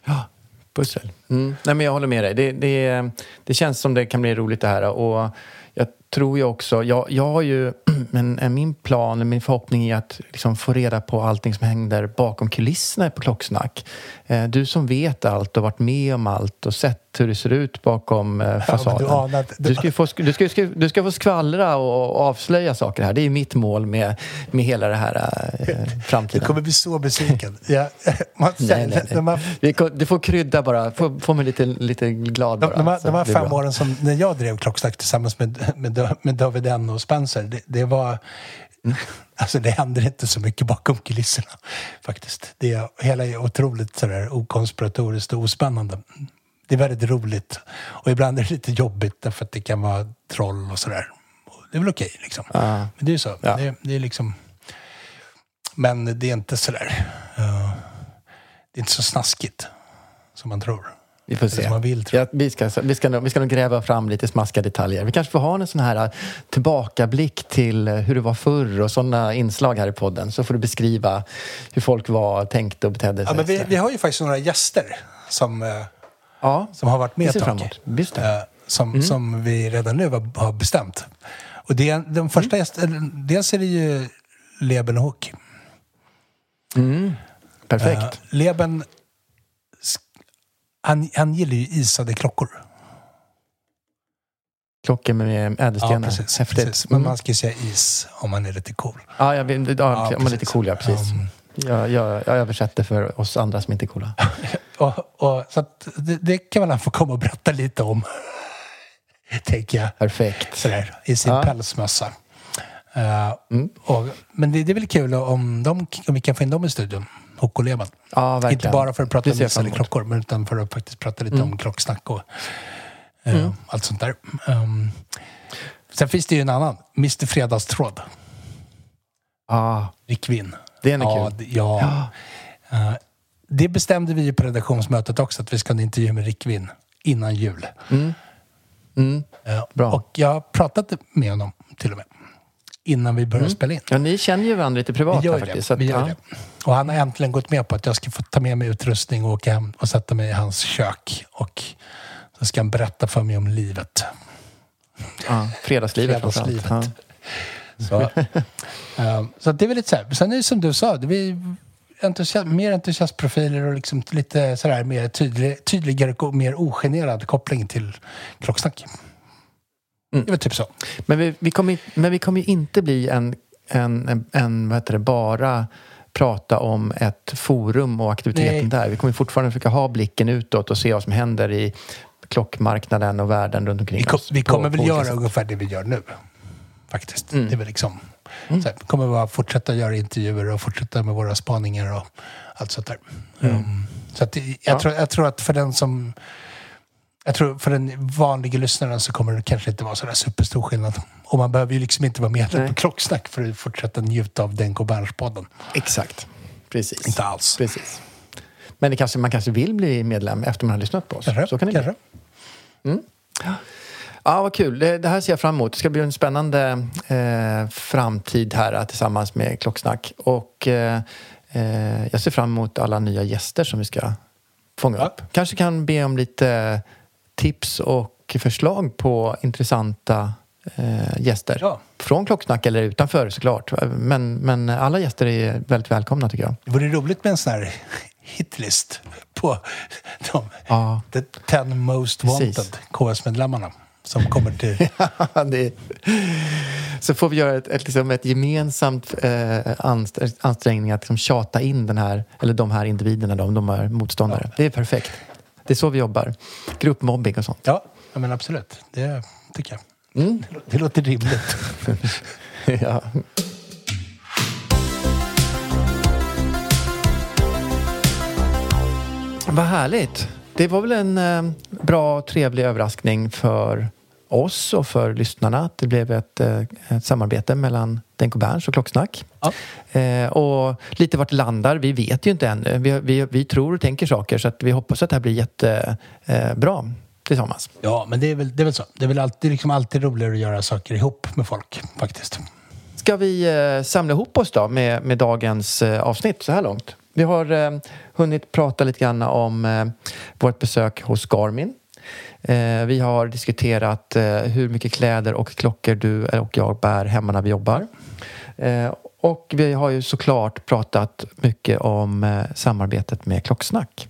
Speaker 2: Ja, pussel. Mm. Nej, men jag håller med dig. Det, det, det känns som det kan bli roligt det här. Och jag tror ju också... Jag, jag har ju... (clears throat) En, en, min plan, min förhoppning är att liksom få reda på allting som händer bakom kulisserna på Klocksnack. Eh, du som vet allt och varit med om allt och sett hur det ser ut bakom eh, fasaden.
Speaker 1: du
Speaker 2: du, ska ju få, du, ska, ju- du ska få skvallra och, och avslöja saker här. Det är mitt mål med, med hela det här eh,
Speaker 1: Du
Speaker 2: framtiden.
Speaker 1: kommer bli så besviken. Ja, (laughs) man,
Speaker 2: Nej, nej,
Speaker 1: När man,
Speaker 2: nej. Det Du får krydda bara. Få, få mig lite, lite glad bara.
Speaker 1: De, de, här,
Speaker 2: Så
Speaker 1: de här fem åren som när jag drev Klocksnack tillsammans med, med, med David N och Spencer, det, det var... Alltså det händer inte så mycket bakom kulisserna faktiskt. Det är, hela är otroligt sådär okonspiratoriskt och ospännande. Det är väldigt roligt. Och ibland är det lite jobbigt därför att det kan vara troll och sådär. Det är väl okej liksom.
Speaker 2: Ja.
Speaker 1: Men det är ju så.
Speaker 2: Ja.
Speaker 1: Det, det är liksom... Men det är inte sådär... Uh, det är inte så snaskigt som man tror.
Speaker 2: Vi får se.
Speaker 1: som vill,
Speaker 2: ja, vi, ska, vi, ska nog, vi ska nog gräva fram lite smaskiga detaljer. Vi kanske får ha en sån här äh, tillbakablick till äh, hur det var förr och sådana inslag här i podden. Så får du beskriva hur folk var, tänkte och betedde sig.
Speaker 1: Ja, men vi, vi har ju faktiskt några gäster som, eh,
Speaker 2: ja,
Speaker 1: som har varit med ett tag.
Speaker 2: det. Mm.
Speaker 1: Eh, Som, som vi redan nu har, har bestämt. Och det, de
Speaker 2: Mm.
Speaker 1: första gästerna, dels är det ju Leben Hook.
Speaker 2: perfekt.
Speaker 1: Eh, Leben, han, han gillar ju isade klockor.
Speaker 2: Klockor med ädelstenar.
Speaker 1: precis.
Speaker 2: Häftigt.
Speaker 1: precis. Men
Speaker 2: Mm.
Speaker 1: man ska ju säga is om man är lite cool.
Speaker 2: Ja, jag ja,
Speaker 1: Ja,
Speaker 2: om man är lite cool, ja. Precis.
Speaker 1: Um,
Speaker 2: Jag, jag, jag översätter för oss andra som inte är coola. (laughs)
Speaker 1: Och, och, så det, det kan väl han få komma och berätta lite om. (laughs) Tänker jag.
Speaker 2: Perfekt.
Speaker 1: sådär, i sin
Speaker 2: Ja.
Speaker 1: pälsmössa. Eh, och, men det, det är väl kul om, de, om vi kan få in dem i studion, Lehmann.
Speaker 2: Ja.
Speaker 1: Inte bara för att prata
Speaker 2: Det
Speaker 1: om
Speaker 2: emot.
Speaker 1: klockor, men utan för att faktiskt prata lite om klocksnack och eh, allt sånt där. Um, sen finns det ju en annan, Mr Fredagstråd,
Speaker 2: Ja,
Speaker 1: Rick Winn.
Speaker 2: Den är
Speaker 1: ja,
Speaker 2: kul.
Speaker 1: Ja. Eh, det bestämde vi ju på redaktionsmötet också, att vi ska ha en intervju med Rick Winn innan jul.
Speaker 2: Mm.
Speaker 1: Eh,
Speaker 2: Bra.
Speaker 1: Och jag har pratat med honom till och med. Innan vi började spela in.
Speaker 2: ja, ni känner ju varandra lite privat
Speaker 1: Vi gör,
Speaker 2: här
Speaker 1: det.
Speaker 2: faktiskt.
Speaker 1: vi gör
Speaker 2: ja.
Speaker 1: det. Och han har äntligen gått med på att jag ska få ta med mig utrustning och åka hem och sätta mig i hans kök. Och så ska han berätta för mig om livet.
Speaker 2: Ja, fredagslivet
Speaker 1: Fredagslivet.
Speaker 2: framförallt. (laughs)
Speaker 1: Så, eh, så det är väl lite så här. Sen är det som du sa, det är entusiast, mer entusiastprofiler och liksom lite sådär mer tydlig, tydligare och mer ogenerad koppling till klocksnack.
Speaker 2: Mm.
Speaker 1: Det väl typ så.
Speaker 2: Men vi, vi kommer, men vi kommer ju inte bli en, en, en, en vad heter det, bara prata om ett forum och aktiviteten
Speaker 1: Nej.
Speaker 2: där. Vi kommer fortfarande försöka ha blicken utåt och se vad som händer i klockmarknaden och världen runt omkring
Speaker 1: Vi, kom,
Speaker 2: oss.
Speaker 1: vi
Speaker 2: på-
Speaker 1: kommer
Speaker 2: på
Speaker 1: väl
Speaker 2: olika
Speaker 1: göra
Speaker 2: sätt.
Speaker 1: ungefär det vi gör nu. Faktiskt.
Speaker 2: Mm.
Speaker 1: Det är väl liksom... Så här, vi kommer bara fortsätta göra intervjuer och fortsätta med våra spaningar och allt sånt där. Um, så att det, jag,
Speaker 2: Mm. Ja.
Speaker 1: tror, jag tror att för den som... Jag tror för den vanliga lyssnaren så kommer det kanske inte vara så där superstor skillnad. Och man behöver ju liksom inte vara medlem på Klocksnack för att fortsätta njuta av Denko Berns-podden.
Speaker 2: Exakt. Precis.
Speaker 1: Inte alls.
Speaker 2: Precis. Men det kanske, man kanske vill bli medlem efter man har lyssnat på oss.
Speaker 1: Kanske,
Speaker 2: Så kan det
Speaker 1: kanske.
Speaker 2: bli. Ja, vad kul. Det, det här ser jag fram emot. Det ska bli en spännande eh, framtid här eh, tillsammans med Klocksnack. Och eh, eh, jag ser fram emot alla nya gäster som vi ska fånga
Speaker 1: Ja.
Speaker 2: upp. Kanske kan be om lite tips och förslag på intressanta eh, gäster.
Speaker 1: Ja.
Speaker 2: Från Klocksnack eller utanför såklart. Men, men alla gäster är väldigt välkomna tycker jag.
Speaker 1: Det vore roligt med en sån här hitlist på de
Speaker 2: Ja.
Speaker 1: the 10 most
Speaker 2: Precis.
Speaker 1: wanted KS-medlemmarna som kommer till... (laughs)
Speaker 2: det, så får vi göra ett, ett, liksom ett gemensamt eh, anst- ansträngning att liksom tjata in den här, eller de här individerna, de, de här motståndare. Det är perfekt. Det är så vi jobbar. Gruppmobbing och sånt.
Speaker 1: Ja, ja men absolut. Det tycker jag.
Speaker 2: Mm.
Speaker 1: Det låter rimligt. (laughs)
Speaker 2: ja. Vad härligt. Det var väl en eh, bra, trevlig överraskning för oss och för lyssnarna att det blev ett, eh, ett samarbete mellan Denko Berns och Klocksnack.
Speaker 1: Ja.
Speaker 2: Eh, och lite vart det landar, vi vet ju inte ännu. Vi, vi, vi tror och tänker saker så att vi hoppas att det här blir jättebra eh, tillsammans.
Speaker 1: Ja, men det är väl, det är väl så. Det är väl alltid, liksom alltid roligare att göra saker ihop med folk, faktiskt.
Speaker 2: Ska vi eh, samla ihop oss då med, med dagens eh, avsnitt så här långt? Vi har eh, hunnit prata lite grann om eh, vårt besök hos Garmin. Eh, vi har diskuterat eh, hur mycket kläder och klockor du och jag bär hemma när vi jobbar. Eh, och vi har ju såklart pratat mycket om samarbetet med Klocksnack.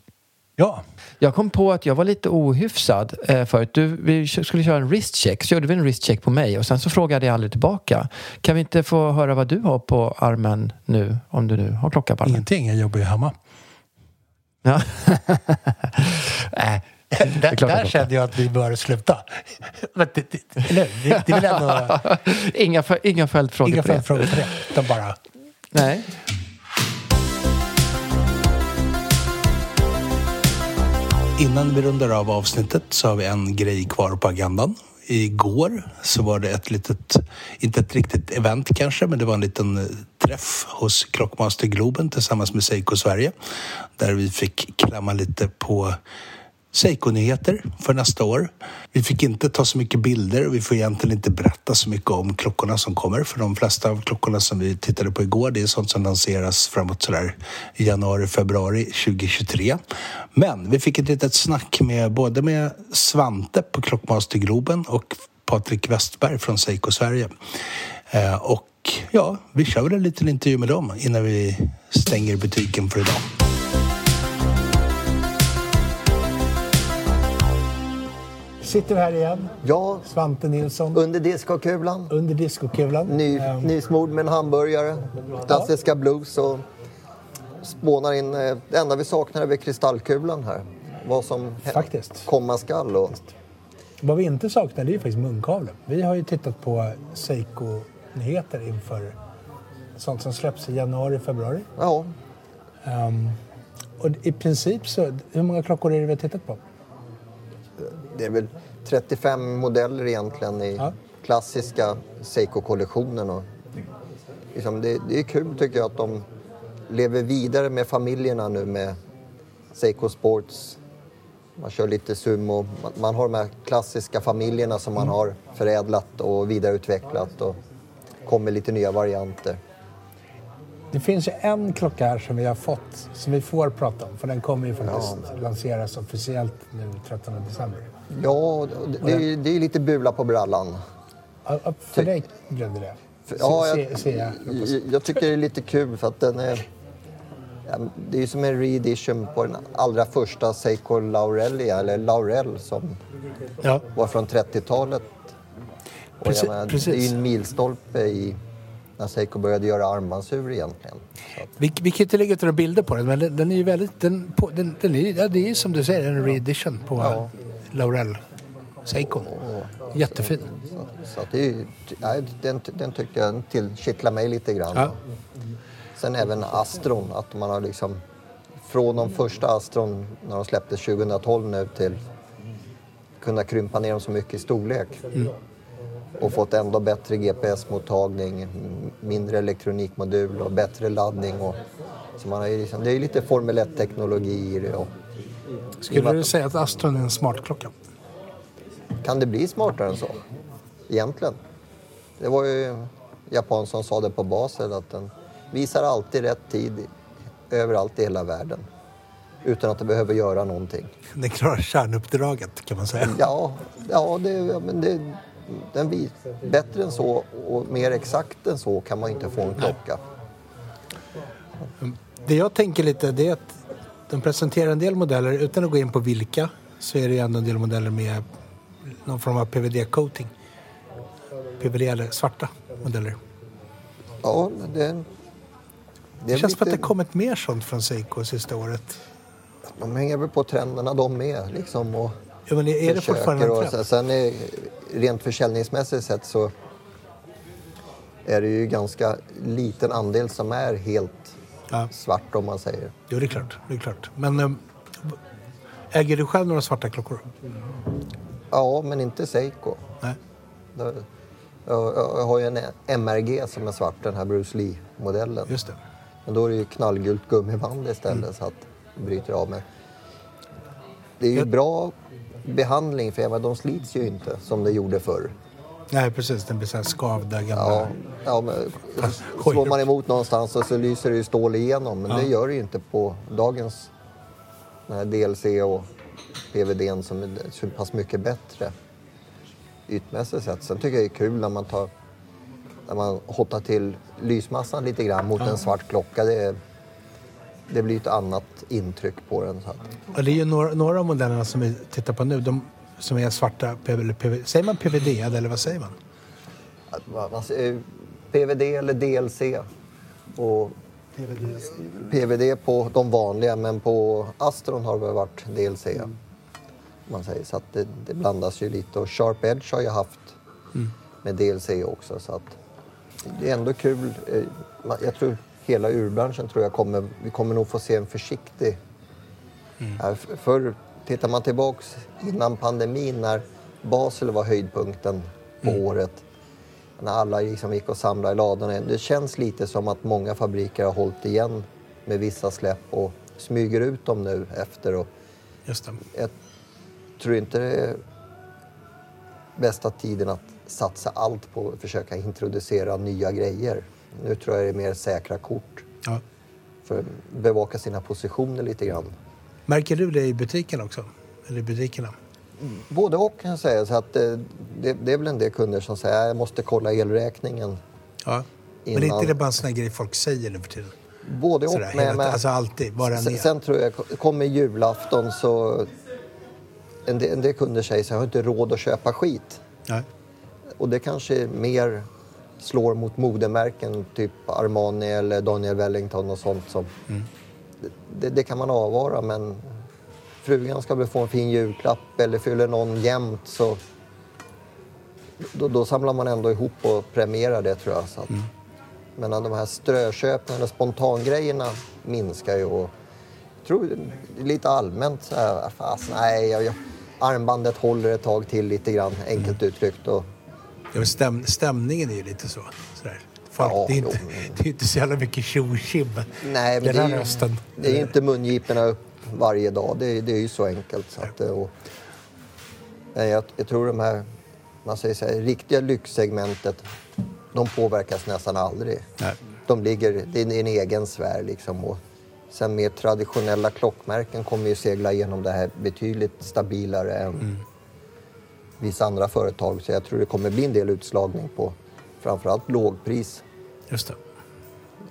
Speaker 1: Ja,
Speaker 2: Jag kom på att jag var lite ohyfsad eh, förut. Du, vi skulle köra en wristcheck, så gjorde vi en wristcheck på mig och sen så frågade jag aldrig tillbaka. Kan vi inte få höra vad du har på armen nu, om du nu har klocka på armen?
Speaker 1: ingenting. Jag jobbar ju hemma.
Speaker 2: Ja. äh, (laughs) (laughs) (laughs)
Speaker 1: Där, där kände jag att vi bör sluta. (laughs) Men det, det, eller det, det är väl ändå (laughs)
Speaker 2: inga, för- inga följdfrågor
Speaker 1: inga
Speaker 2: på det.
Speaker 1: det. Utan bara...
Speaker 2: Nej.
Speaker 1: Innan vi rundar av avsnittet så har vi en grej kvar på agendan. Igår så var det ett litet, inte ett riktigt event kanske, men det var en liten eh, träff hos Klockmaster Globen tillsammans med Seiko Sverige. Där vi fick klämma lite på Seiko-nyheter för nästa år. Vi fick inte ta så mycket bilder och vi får egentligen inte berätta så mycket om klockorna som kommer. För de flesta av klockorna som vi tittade på igår, det är sånt som lanseras framåt sådär i januari, februari 2023. Men vi fick ett litet snack med både med Svante på Klockmaster Globen och Patrik Westberg från Seiko Sverige. Eh, och ja, vi kör väl en liten intervju med dem innan vi stänger butiken för idag. Sitter vi här igen.
Speaker 3: Ja,
Speaker 1: Svante Nilsson
Speaker 3: under diskokulan.
Speaker 1: under diskokulan.
Speaker 3: Ny,
Speaker 1: Ehm,
Speaker 3: nysmord med en hamburgare, klassiska blues och spånar in... eh, Det enda vi saknar är kristallkulan här. Vad som
Speaker 1: Faktiskt.
Speaker 3: komma skall. Och,
Speaker 1: Vad vi inte saknar det är ju faktiskt munkavlen. Vi har ju tittat på Seiko-nyheter inför sånt som släpps i januari, februari.
Speaker 3: ja,
Speaker 1: Ehm, och i princip så, hur många klockor är det vi har tittat på?
Speaker 3: Det är väl 35 modeller egentligen i
Speaker 1: Ja.
Speaker 3: klassiska Seiko-kollektionen. Och, liksom, det, det är kul tycker jag att de lever vidare med familjerna nu med Seiko Sports. Man kör lite sumo. Man, man har de här klassiska familjerna som man har förädlat och vidareutvecklat och kommer lite nya varianter.
Speaker 1: Det finns ju en klocka här som vi har fått, som vi får prata om. För den kommer ju faktiskt lanseras officiellt nu 13 december.
Speaker 3: Ja, det, det, är, det är lite bula på brallan.
Speaker 1: Ja, ja, För dig blev det det?
Speaker 3: Ja, jag,
Speaker 1: jag,
Speaker 3: jag, tycker det är lite kul för att den är... ja, Det är ju som en reedition på den allra första Seiko Laurellia, eller Laurel som
Speaker 1: Ja.
Speaker 3: var från 30-talet. Och
Speaker 1: Precis-
Speaker 3: menar, det är
Speaker 1: precis.
Speaker 3: ju en milstolpe i när Seiko började göra armbandsur egentligen.
Speaker 1: Vi, vi kan inte lägga ut några bilder på den, men den, den är ju väldigt... Den, på, den, den är, ja, det är som du säger en reedition på
Speaker 3: Ja.
Speaker 1: Laurel Seiko. Jättefin.
Speaker 3: så, så det är, nej, den, den tycker jag till, kittlar mig lite grann.
Speaker 1: Ja.
Speaker 3: Sen även Astron, att man har liksom från de första Astron när de släpptes 2012 nu till kunna krympa ner dem så mycket i storlek. Och fått ändå bättre GPS-mottagning, mindre elektronikmodul och bättre laddning. Och, så man har liksom, det är ju lite Formel 1-teknologi i det. Och
Speaker 1: Skulle du säga att Astron är en smartklocka?
Speaker 3: kan det bli smartare än så? Egentligen. Det var ju japan som sa det på Basel att den visar alltid rätt tid överallt i hela världen. Utan att det behöver göra någonting.
Speaker 1: Den klarar kärnuppdraget kan man säga.
Speaker 3: Ja, ja, det, men det, den bättre än så och mer exakt än så kan man inte få en klocka.
Speaker 1: Det jag tänker lite det är att de presenterar en del modeller utan att gå in på vilka så är det ändå en del modeller med någon form av PVD-coating. PVD eller svarta modeller.
Speaker 3: Ja, det, det,
Speaker 1: Det känns som att det
Speaker 3: lite-
Speaker 1: kommit mer sånt från Seiko sista året.
Speaker 3: De hänger väl på trenderna de med liksom och
Speaker 1: Ja, men är det fortfarande en trend?
Speaker 3: sen, är, rent försäljningsmässigt sett så är det ju ganska liten andel som är helt
Speaker 1: Ja.
Speaker 3: svart om man säger.
Speaker 1: Jo, det är klart. Det är klart. Men äm, äger du själv några svarta klockor?
Speaker 3: Ja, men inte Seiko.
Speaker 1: Nej.
Speaker 3: Jag, har ju en MRG som är svart, den här Bruce Lee-modellen.
Speaker 1: Just det.
Speaker 3: Men då är det ju knallgult gummiband istället så att det bryter av med. Det är ju bra behandling för menar, de slits ju inte som det gjorde förr.
Speaker 1: Nej, precis. Den blir så här skavda gamla...
Speaker 3: Ja, ja, men (laughs) slår man emot någonstans och så lyser det ju stål igenom. Men
Speaker 1: Ja.
Speaker 3: det gör det ju inte på dagens DLC och PVD som är så pass mycket bättre ytmässigt sett. Sen tycker jag det är kul när man tar när man hottar till lysmassan lite grann mot en svart klocka. Det, är, det blir ett annat intryck på den. Så att,
Speaker 1: Och det är ju några, några av modellerna som vi tittar på nu, de som är svarta, PV, eller PV, säger man PVD eller vad säger man?
Speaker 3: PVD eller DLC. Och PVD på de vanliga, men på Astron har det varit DLC. om Man säger. Så att det, det blandas ju lite. Och Sharp Edge har jag haft med DLC också. Så att det är ändå kul. Eh, Jag tror hela urbranschen tror jag kommer, vi kommer nog få se en försiktig... F- Förr, tittar man tillbaks innan pandemin när Basel var höjdpunkten på året när alla liksom gick och samlade i ladorna. Det känns lite som att många fabriker har hållit igen med vissa släpp och smyger ut dem nu efter. Och
Speaker 1: Just det.
Speaker 3: jag tror inte det är bästa tiden att satsa allt på att försöka introducera nya grejer. Nu tror jag det är mer säkra kort
Speaker 1: Ja.
Speaker 3: för att bevaka sina positioner lite grann.
Speaker 1: Märker du det i butiken också? Eller i butikerna?
Speaker 3: Både och kan jag säga. Så att eh, det, det är väl en del kunder som säger att jag måste kolla elräkningen.
Speaker 1: Ja. Men
Speaker 3: Innan-
Speaker 1: är inte det bara en sån här grej folk säger nu för tiden?
Speaker 3: Både och.
Speaker 1: Sådär,
Speaker 3: med,
Speaker 1: hela,
Speaker 3: med,
Speaker 1: alltså alltid, än
Speaker 3: sen,
Speaker 1: är.
Speaker 3: sen tror jag, kommer julafton så... En del, en del kunder säger så jag har inte råd att köpa skit.
Speaker 1: Ja.
Speaker 3: Och det kanske mer slår mot modemärken, typ Armani eller Daniel Wellington och sånt. Som,
Speaker 1: Mm.
Speaker 3: det, det kan man avvara, men frugan ska väl få en fin julklapp eller fyller någon jämt så... Då, då samlar man ändå ihop och premierar det tror jag. Så att,
Speaker 1: Mm.
Speaker 3: Men de här strököpen eller spontangrejerna minskar ju. Och jag tror lite allmänt så här, fast nej, jag, jag, armbandet håller ett tag till lite grann, enkelt uttryckt. Och,
Speaker 1: Ja, stäm, stämningen är ju lite så. Sådär. Folk,
Speaker 3: Ja,
Speaker 1: det, är inte,
Speaker 3: jo, (laughs)
Speaker 1: det är inte så jävla mycket tjo.
Speaker 3: Nej, men
Speaker 1: Den
Speaker 3: det
Speaker 1: här
Speaker 3: är, ju,
Speaker 1: rösten.
Speaker 3: det är inte mungiporna upp varje dag. Det, är- det är ju så enkelt. Så att, och, jag, jag tror de här, man säger så här, riktiga lyxsegmentet, de påverkas nästan aldrig.
Speaker 1: Nej.
Speaker 3: De ligger, det är en egen sfär liksom. Och sen mer traditionella klockmärken kommer ju segla igenom det här betydligt stabilare än
Speaker 1: Mm.
Speaker 3: Vissa andra företag. Så jag tror det kommer bli en del utslagning på framförallt lågpris.
Speaker 1: Just det.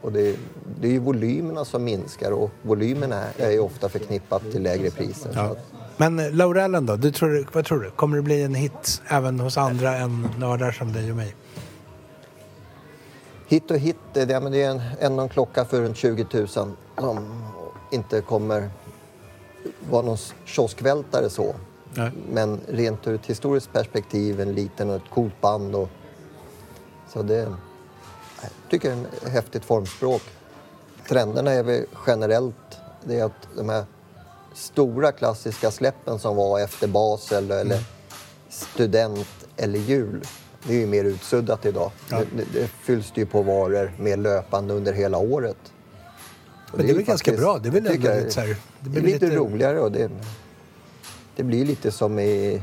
Speaker 3: Och det, det är ju volymerna som minskar och volymerna är ju ofta förknippat till lägre priser.
Speaker 1: Ja. Men eh, Laurellen då? Du tror, vad tror du? Kommer det bli en hit även hos andra än nördar som dig och mig?
Speaker 3: hit och hit, det, det, men det är en, ändå en klocka för runt 20 000 som inte kommer vara någon kioskvältare så.
Speaker 1: Nej.
Speaker 3: Men rent ur ett historiskt perspektiv, en liten och ett coolt band. Och, så det jag tycker jag är ett häftigt formspråk. Trenderna är väl generellt det är att de här stora klassiska släppen som var efter Basel eller student eller jul. Det är ju mer utsuddat idag.
Speaker 1: Ja.
Speaker 3: Det, det, det fylls det ju på varor mer löpande under hela året. Och
Speaker 1: Men det är väl ganska bra? Det är väl så här- det blir
Speaker 3: lite,
Speaker 1: lite-
Speaker 3: roligare och det, det blir lite som i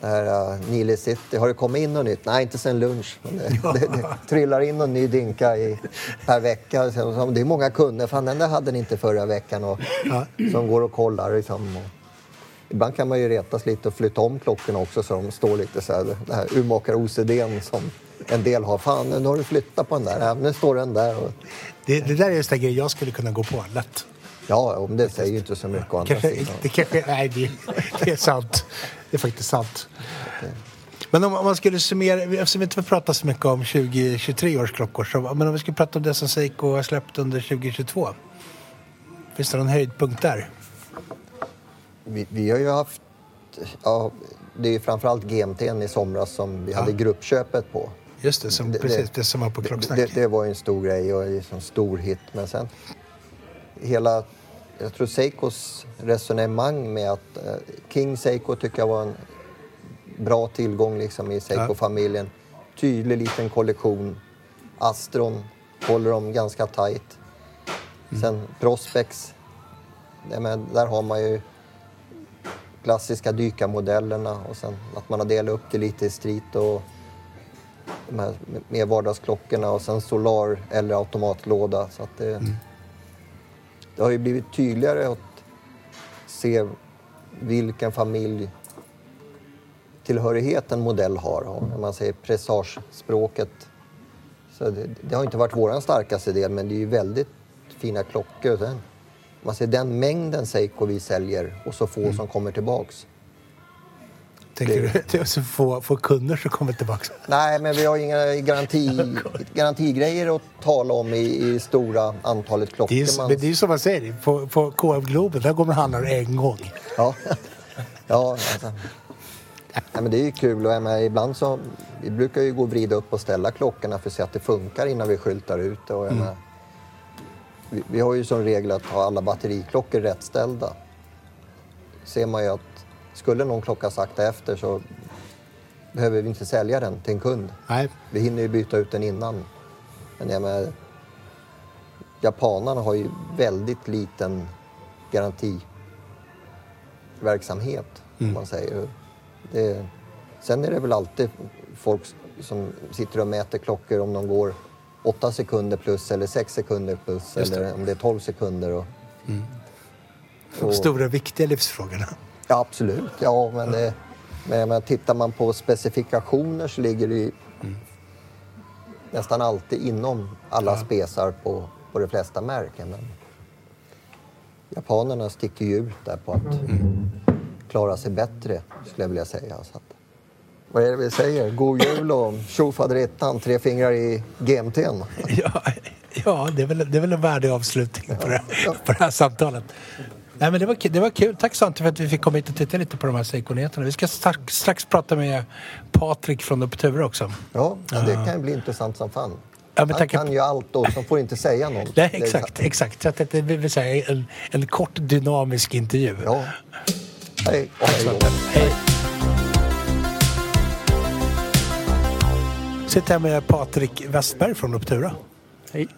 Speaker 3: det här uh, Nile City. Har det kommit in något nytt? Nej, inte sen lunch. Men det, det, det trillar in någon ny dinka i, per vecka. Det är många kunder. Fan, den där hade ni inte förra veckan. Och,
Speaker 1: Ja.
Speaker 3: Som går och kollar. Liksom, och, ibland kan man ju retas lite och flytta om klockorna också så de står lite så här, det här urmakar-OCDn som en del har. Fan, nu har du flyttat på den där. Ja, nu står den där. Och...
Speaker 1: Det, det där är just en grej jag skulle kunna gå på lätt.
Speaker 3: Ja, om det säger ju inte så mycket andra
Speaker 1: Kanske,
Speaker 3: sidan.
Speaker 1: det, kanske, nej, det, det är sant. Det är faktiskt sant. Men om, om man skulle summera, eftersom vi inte får prata så mycket om 2023 års klockor, så, men om vi skulle prata om det som Seiko har släppt under 2022. Finns det någon höjdpunkt där?
Speaker 3: Vi, vi har ju haft... Ja, det är ju framförallt GMT'n i somras som vi hade gruppköpet på.
Speaker 1: Just det, som,
Speaker 3: Det-
Speaker 1: precis
Speaker 3: det-
Speaker 1: som var på Klocksnack.
Speaker 3: Det, det var ju en stor grej och en stor hit. Men sen hela... Jag tror Seikos resonemang med att eh, King Seiko tycker jag var en bra tillgång liksom i Seiko-familjen. Tydlig liten kollektion. Astron håller dem ganska tight. Sen Prospex. Men där har man ju klassiska dykarmodellerna och sen att man har delat upp det lite i street och de här mer vardagsklockorna och sen Solar eller automatlåda. Så att det, det har ju blivit tydligare att se vilken familj tillhörighet en modell har. När man säger pressagespråket. Så det, det har inte varit vår starkaste del men det är ju väldigt fina klockor. Sen, man ser den mängden Seiko vi säljer och så få som kommer tillbaks.
Speaker 1: Tänker du (laughs) så få, få kunder som kommer tillbaka?
Speaker 3: Nej, men vi har inga garanti, (laughs) garantigrejer att tala om i, i stora antalet klockor.
Speaker 1: Det är,
Speaker 3: man-
Speaker 1: det är som man säger, på, på KF Globen, där går man och handlar en gång.
Speaker 3: Ja, ja alltså. Nej, men det är ju kul och jag menar, ibland så... Vi brukar ju gå och vrida upp och ställa klockorna för att se att det funkar innan vi skyltar ut det. Och jag menar, vi, vi har ju som regel att ha alla batteriklockor rättställda. Ser man ju att skulle någon klocka sakta efter så behöver vi inte sälja den till en kund.
Speaker 1: Nej,
Speaker 3: Vi hinner ju byta ut den innan. Men jag menar, japanerna har ju väldigt liten garantiverksamhet, om man säger. Det, sen är det väl alltid folk som sitter och mäter klockor om de går 8 sekunder plus eller 6 sekunder plus eller om det är 12 sekunder. Och,
Speaker 1: de stora viktiga livsfrågorna.
Speaker 3: Ja, absolut. Ja, men, det, men, men tittar man på specifikationer så ligger det ju nästan alltid inom alla spesar på, på de flesta märken. Men japanerna sticker ju ut där på att klara sig bättre, skulle jag vilja säga. Så att, vad är det vi säger? God jul och tjofaderittan, tre fingrar i GMT'n. (laughs)
Speaker 1: Ja, ja det, är väl, det är väl en värdig avslutning på det, på det här samtalet. Nej, men det, var, det var kul. Tack Svante för att vi fick komma hit och titta lite på de här Seiko-nyheterna. Vi ska strax, strax prata med Patrik från Optura också.
Speaker 3: Ja, det kan ju bli intressant som fan.
Speaker 1: Ja, men
Speaker 3: Han
Speaker 1: tack-
Speaker 3: kan ju allt och så får inte säga något.
Speaker 1: Nej, exakt. exakt. Så att det vill vi säga en, en kort dynamisk intervju.
Speaker 3: Ja. Hej och hej då.
Speaker 1: Hej. Sitter här med Patrik Westberg från Optura.
Speaker 4: Hej.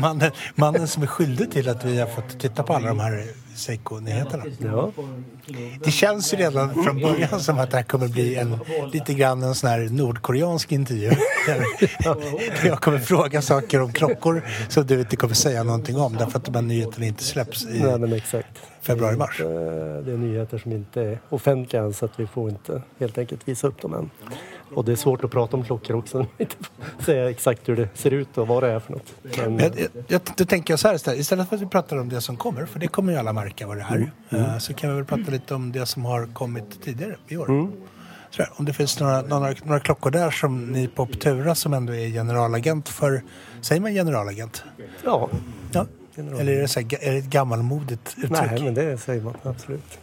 Speaker 1: Mannen, mannen som är skyldig till att vi har fått titta på alla de här Seiko-nyheterna.
Speaker 4: Ja.
Speaker 1: Det känns ju redan från början som att det här kommer bli en, lite grann en sån här nordkoreansk intervju. Där jag kommer fråga saker om klockor som du inte kommer säga någonting om därför att de här nyheterna inte släpps i februari-mars.
Speaker 4: Eh, Det är nyheter som inte är offentliga än så att vi får inte helt enkelt visa upp dem än. Och det är svårt att prata om klockor också. när vi inte får säga exakt hur det ser ut och vad det är för något. Men,
Speaker 1: Jag, jag, då tänker jag så här istället. Istället för att vi pratar om det som kommer, för det kommer ju alla märka vad det är. eh, Så kan vi väl prata lite om det som har kommit tidigare i år. Så här, om det finns några, några, några klockor där som ni på Optura som ändå är generalagent för, säger man generalagent?
Speaker 4: ja,
Speaker 1: Ja. Eller är det, så här, är det ett gammalmodigt uttryck?
Speaker 4: nej men det säger man absolut.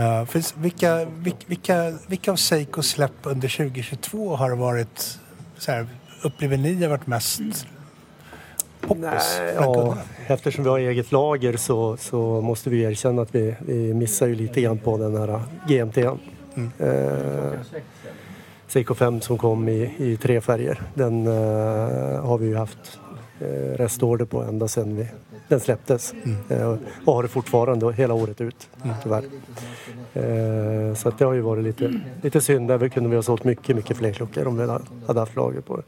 Speaker 1: Uh, finns, vilka, vilka, vilka, vilka av Seikos släpp under 2022 har varit, så här, upplever ni har varit mest poppis
Speaker 4: Nej, ja, eftersom vi har eget lager så, så måste vi erkänna att vi, vi missar ju lite grann på den här GMT.
Speaker 1: Mm.
Speaker 4: Eh, Seiko 5 som kom i, i tre färger. Den eh, har vi ju haft eh, restorder på ända sedan vi, den släpptes.
Speaker 1: Mm.
Speaker 4: Eh, och har det fortfarande hela året ut, tyvärr. Eh, så att det har ju varit lite, lite synd. Där vi kunde vi ha sålt mycket, mycket fler klockor om vi hade- haft lager på det.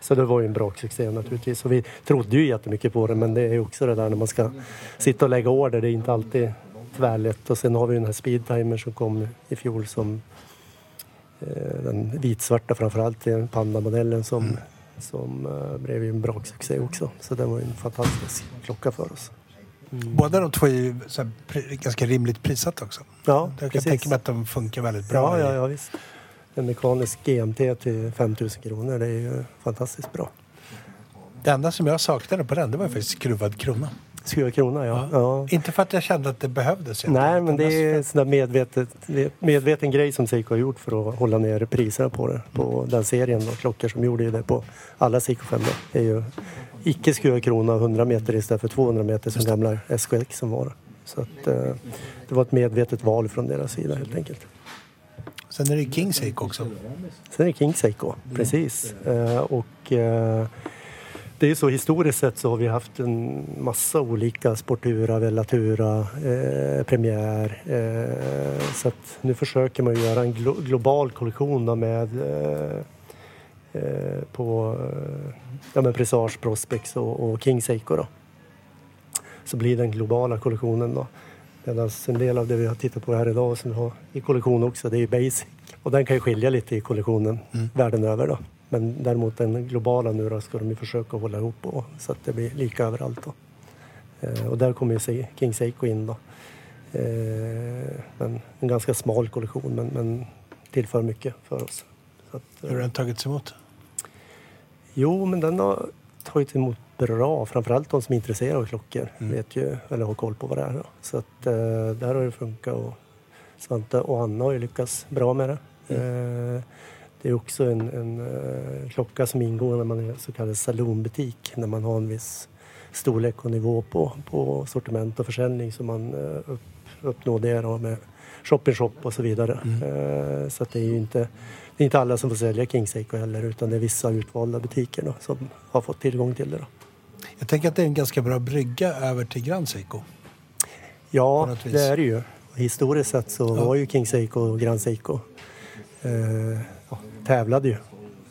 Speaker 4: Så det var ju en bra succé naturligtvis. Och vi trodde ju jättemycket på det men det är ju också det där när man ska sitta och lägga order. Det är inte alltid tvärlätt och sen har vi den här speedtimer som kom i fjol som eh, den vitsvarta framförallt, den Panda-modellen som,
Speaker 1: Mm.
Speaker 4: som eh, blev ju en braksuccé också. Så det var ju en fantastisk klocka för oss.
Speaker 1: Båda de två är ju här, ganska rimligt prissatta också.
Speaker 4: Ja,
Speaker 1: Jag kan tänka mig att de funkar väldigt bra.
Speaker 4: Ja, ja, ja visst. En mekanisk GMT till 5000 kronor, det är ju fantastiskt bra.
Speaker 1: Det enda som jag saknade på den, det var faktiskt skruvad krona.
Speaker 4: Skruva krona, ja. ja.
Speaker 1: Inte för att jag kände att det behövdes.
Speaker 4: Nej, men det är en sån medvetet, medveten grej som Seiko har gjort för att hålla ner priserna på det. På den serien då, klockor som gjorde det på alla Seiko 5 Det är ju icke skruvad krona 100 meter istället för 200 meter som gamla SKX som var. Så att, eh, det var ett medvetet val från deras sida helt enkelt.
Speaker 1: Sen är det King Seiko också.
Speaker 4: Sen är det King Seiko, precis. Eh, och eh, det är ju så historiskt sett så har vi haft en massa olika Sportura, Vellatura, eh, Premiär. Eh, så att nu försöker man göra en glo- global kollektion med eh, eh, på eh, ja, men Presage, Prospex och, och King Seiko då. Så blir den globala kollektionen då. Medan en del av det vi har tittat på här idag som vi har i kollektion också, det är Basic. Och den kan ju skilja lite i kollektionen världen över då. Men däremot den globala nu då ska de ju försöka hålla ihop och, så att det blir lika överallt då. Eh, och där kommer ju Se- King Seiko in då. Eh, men en ganska smal kollektion men, men tillför mycket för oss. Att, eh,
Speaker 1: Hur har den tagits emot?
Speaker 4: Jo, men den har tagit emot bra. Framförallt de som är intresserade av klockor vet ju, eller har koll på vad det är. Då. Så att, eh, där har det funkat. Och Svante och Anna har ju lyckats bra med det. Eh, det är också en, en eh, klocka som ingår när man är så kallad saloonbutik. När man har en viss storlek och nivå på, på sortiment och försäljning. Så man eh, upp, uppnår det då med shop-in-shop och så vidare. Eh, så det är ju inte, det är inte alla som får sälja King Seiko heller utan det är vissa utvalda butiker då, som har fått tillgång till det. Då.
Speaker 1: Jag tänker att det är en ganska bra brygga över till Grand Seiko.
Speaker 4: Ja, det är det ju. Historiskt sett så var ju King Seiko och Grand Seiko eh, ja, tävlade ju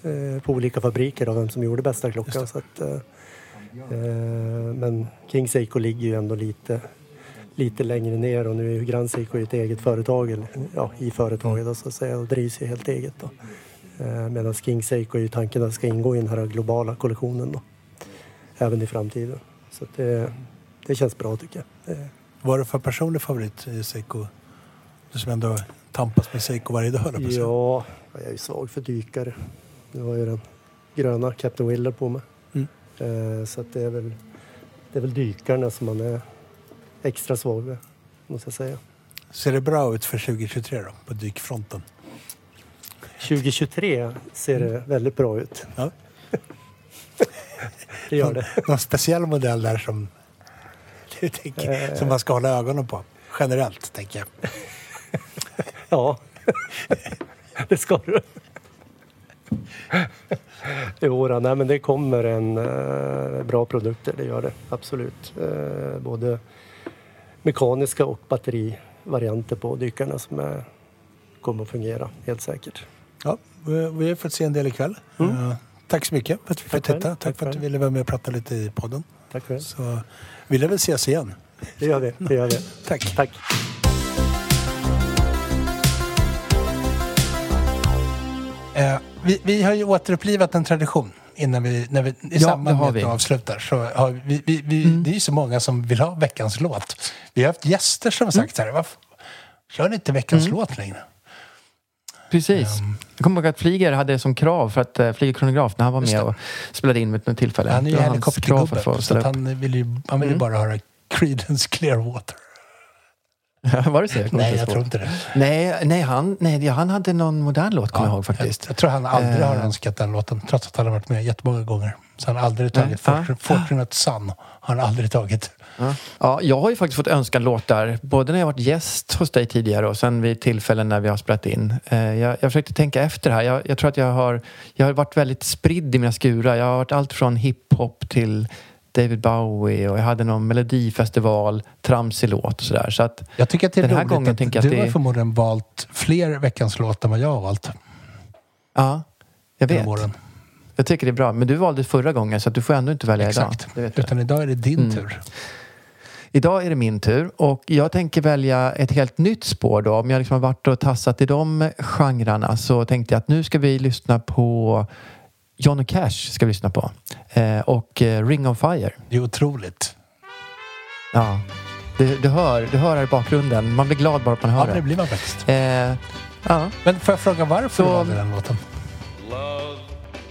Speaker 4: eh, på olika fabriker av vem som gjorde bästa klockan. Så att, eh, eh, men King Seiko ligger ju ändå lite, lite längre ner och nu är ju Grand Seiko ett eget företag eller, ja, i företaget då, så att säga och drivs ju helt eget. Då. Eh, Medan King Seiko är ju tanken att ska ingå i den här globala kollektionen då, även i framtiden. Så det, det känns bra tycker jag.
Speaker 1: Vad är det för personlig favorit i Seiko? Du som ändå tampas med Seiko varje dag, säga.
Speaker 4: Ja, jag är ju svag för dykare. Nu har ju den gröna Captain Willer på mig.
Speaker 1: Mm.
Speaker 4: Eh, så det, är väl, det är väl dykarna som man är extra svag med, måste jag säga.
Speaker 1: Ser det bra ut för 2023 då, på dykfronten?
Speaker 4: 2023 ser det väldigt bra ut.
Speaker 1: Ja. (laughs)
Speaker 4: Det gör det.
Speaker 1: Någon speciell modell där som, tänker, som man ska hålla ögonen på? Generellt, tänker jag. (laughs)
Speaker 4: Ja, det ska du. (laughs) Jo, nej, men det kommer en eh, bra produkter, det gör det absolut. Eh, både mekaniska och batterivarianter på dykarna som är, kommer att fungera helt säkert.
Speaker 1: Ja, vi har fått se en del ikväll. Eh, tack så mycket för att vi fick
Speaker 4: Mm.
Speaker 1: Titta. Tack,
Speaker 4: Tack
Speaker 1: för att du ville vara med och prata lite i podden.
Speaker 4: Tack själv.
Speaker 1: Så vi lär väl ses igen.
Speaker 4: Det gör vi. Det gör vi. (laughs)
Speaker 1: Tack.
Speaker 4: Tack.
Speaker 1: Eh, vi, vi har ju återupplivat en tradition innan vi, när vi, i
Speaker 2: det
Speaker 1: samband med att
Speaker 2: vi.
Speaker 1: avslutar. Så har vi, vi, vi, Det är ju så många som vill ha veckans låt. Vi har haft gäster som har sagt så här, varför kör ni inte veckans låt längre?
Speaker 2: Precis.
Speaker 1: Ehm.
Speaker 2: Jag kommer ihåg att Flyger hade som krav för att uh, Flyger kronograf när han var med och spelade in vid något tillfälle.
Speaker 1: Han är ju helikoptergubbe, så han vill ju, han vill ju bara höra Creedence Clearwater. (laughs)
Speaker 2: var det så? kommer
Speaker 1: Nej, jag tror inte det.
Speaker 2: Nej, nej, han, nej, han hade någon modern låt kommer jag ihåg
Speaker 1: Jag,
Speaker 2: faktiskt.
Speaker 1: jag tror han aldrig har
Speaker 2: Eh.
Speaker 1: önskat den låten, trots att han har varit med jättemånga gånger. Så han har aldrig tagit
Speaker 2: Ja.
Speaker 1: Fortune- Fortunate Son. Har han aldrig tagit.
Speaker 2: Ja. ja, jag har ju faktiskt fått önska låtar, både när jag varit gäst hos dig tidigare och sen vid tillfällen när vi har spelat in. Eh, jag, jag försökte tänka efter här. Jag, jag tror att jag har, jag har varit väldigt spridd i mina skurar. Jag har varit allt från hiphop till David Bowie och jag hade någon melodifestival, tramsig låt och sådär. Så att,
Speaker 1: Jag tycker att det är
Speaker 2: Den här gången
Speaker 1: att
Speaker 2: tänker jag
Speaker 1: du
Speaker 2: att det
Speaker 1: har förmodligen valt fler veckans låt än vad jag har valt.
Speaker 2: ja, jag vet.
Speaker 1: åren.
Speaker 2: Jag tycker det är bra. Men du valde förra gången så att du får ändå inte välja
Speaker 1: Exakt.
Speaker 2: idag. Du.
Speaker 1: Utan idag är det din
Speaker 2: Mm.
Speaker 1: tur.
Speaker 2: Idag är det min tur och jag tänker välja ett helt nytt spår då. Om jag liksom har varit och tassat i de genrerna så tänkte jag att nu ska vi lyssna på John Cash ska vi lyssna på. Eh, och eh, Ring of Fire.
Speaker 1: Det är otroligt.
Speaker 2: Ja, du, du, hör, du hör här i bakgrunden. Man blir glad bara att man hör
Speaker 1: Ja,
Speaker 2: det.
Speaker 1: det blir man faktiskt.
Speaker 2: Eh, ja.
Speaker 1: Men får jag fråga varför du
Speaker 2: Så-
Speaker 1: valde den låten?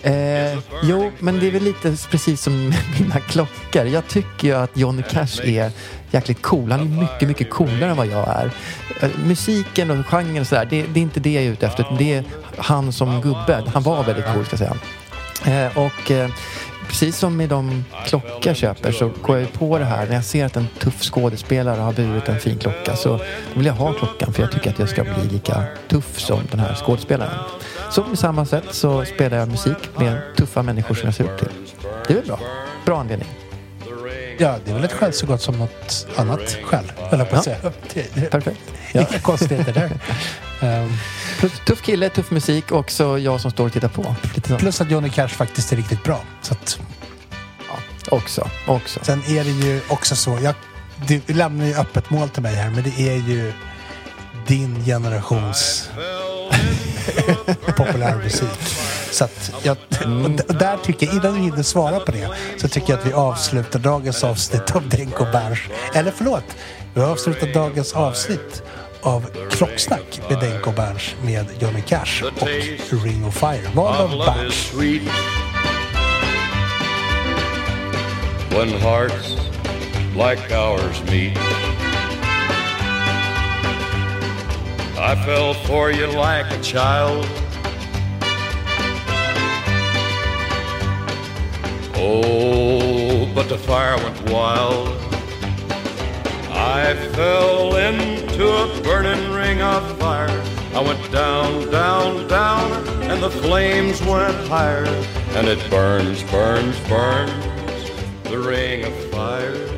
Speaker 2: Eh, jo, men det är väl lite precis som (laughs) mina klockor. Jag tycker ju att Johnny Cash är jäkligt cool. Han är mycket, mycket coolare än vad jag är. Eh, musiken och genren och sådär, det, det är inte det jag är ute efter. Det är han som gubbe. Han var väldigt cool ska jag säga. Eh, och eh, precis som med de klockor jag köper så går jag ju på det här. När jag ser att en tuff skådespelare har burit en fin klocka så vill jag ha klockan för jag tycker att jag ska bli lika tuff som den här skådespelaren. Så på samma sätt så spelar jag musik med tuffa människor som jag ser upp till. Det är väl bra? Bra anledning.
Speaker 1: Ja, det är väl ett skäl så gott som något annat skäl, höll jag på att
Speaker 2: Ja.
Speaker 1: säga. Det, (laughs)
Speaker 2: Perfekt.
Speaker 1: Inga konstigheter där. (laughs)
Speaker 2: Plus, tuff kille, tuff musik och också jag som står och tittar på. Så.
Speaker 1: plus att Johnny Cash faktiskt är riktigt bra. Så att,
Speaker 2: Också, också.
Speaker 1: sen är det ju också så, jag, du lämnar ju öppet mål till mig här, men det är ju din generations (laughs) populärmusik. Så att jag, där tycker jag, innan du hinner svara på det, så tycker jag att vi avslutar dagens avsnitt av Denk och Berns. Eller förlåt, vi avslutar dagens avsnitt av Klocksnack med Denk och Berns med Johnny Cash och Ring of Fire. Av Berns.
Speaker 5: When hearts like ours meet, I fell for you like a child. Oh, but the fire went wild. I fell into a burning ring of fire. I went down, down, down, and the flames went higher. And it burns, burns, burns, the ring of fire,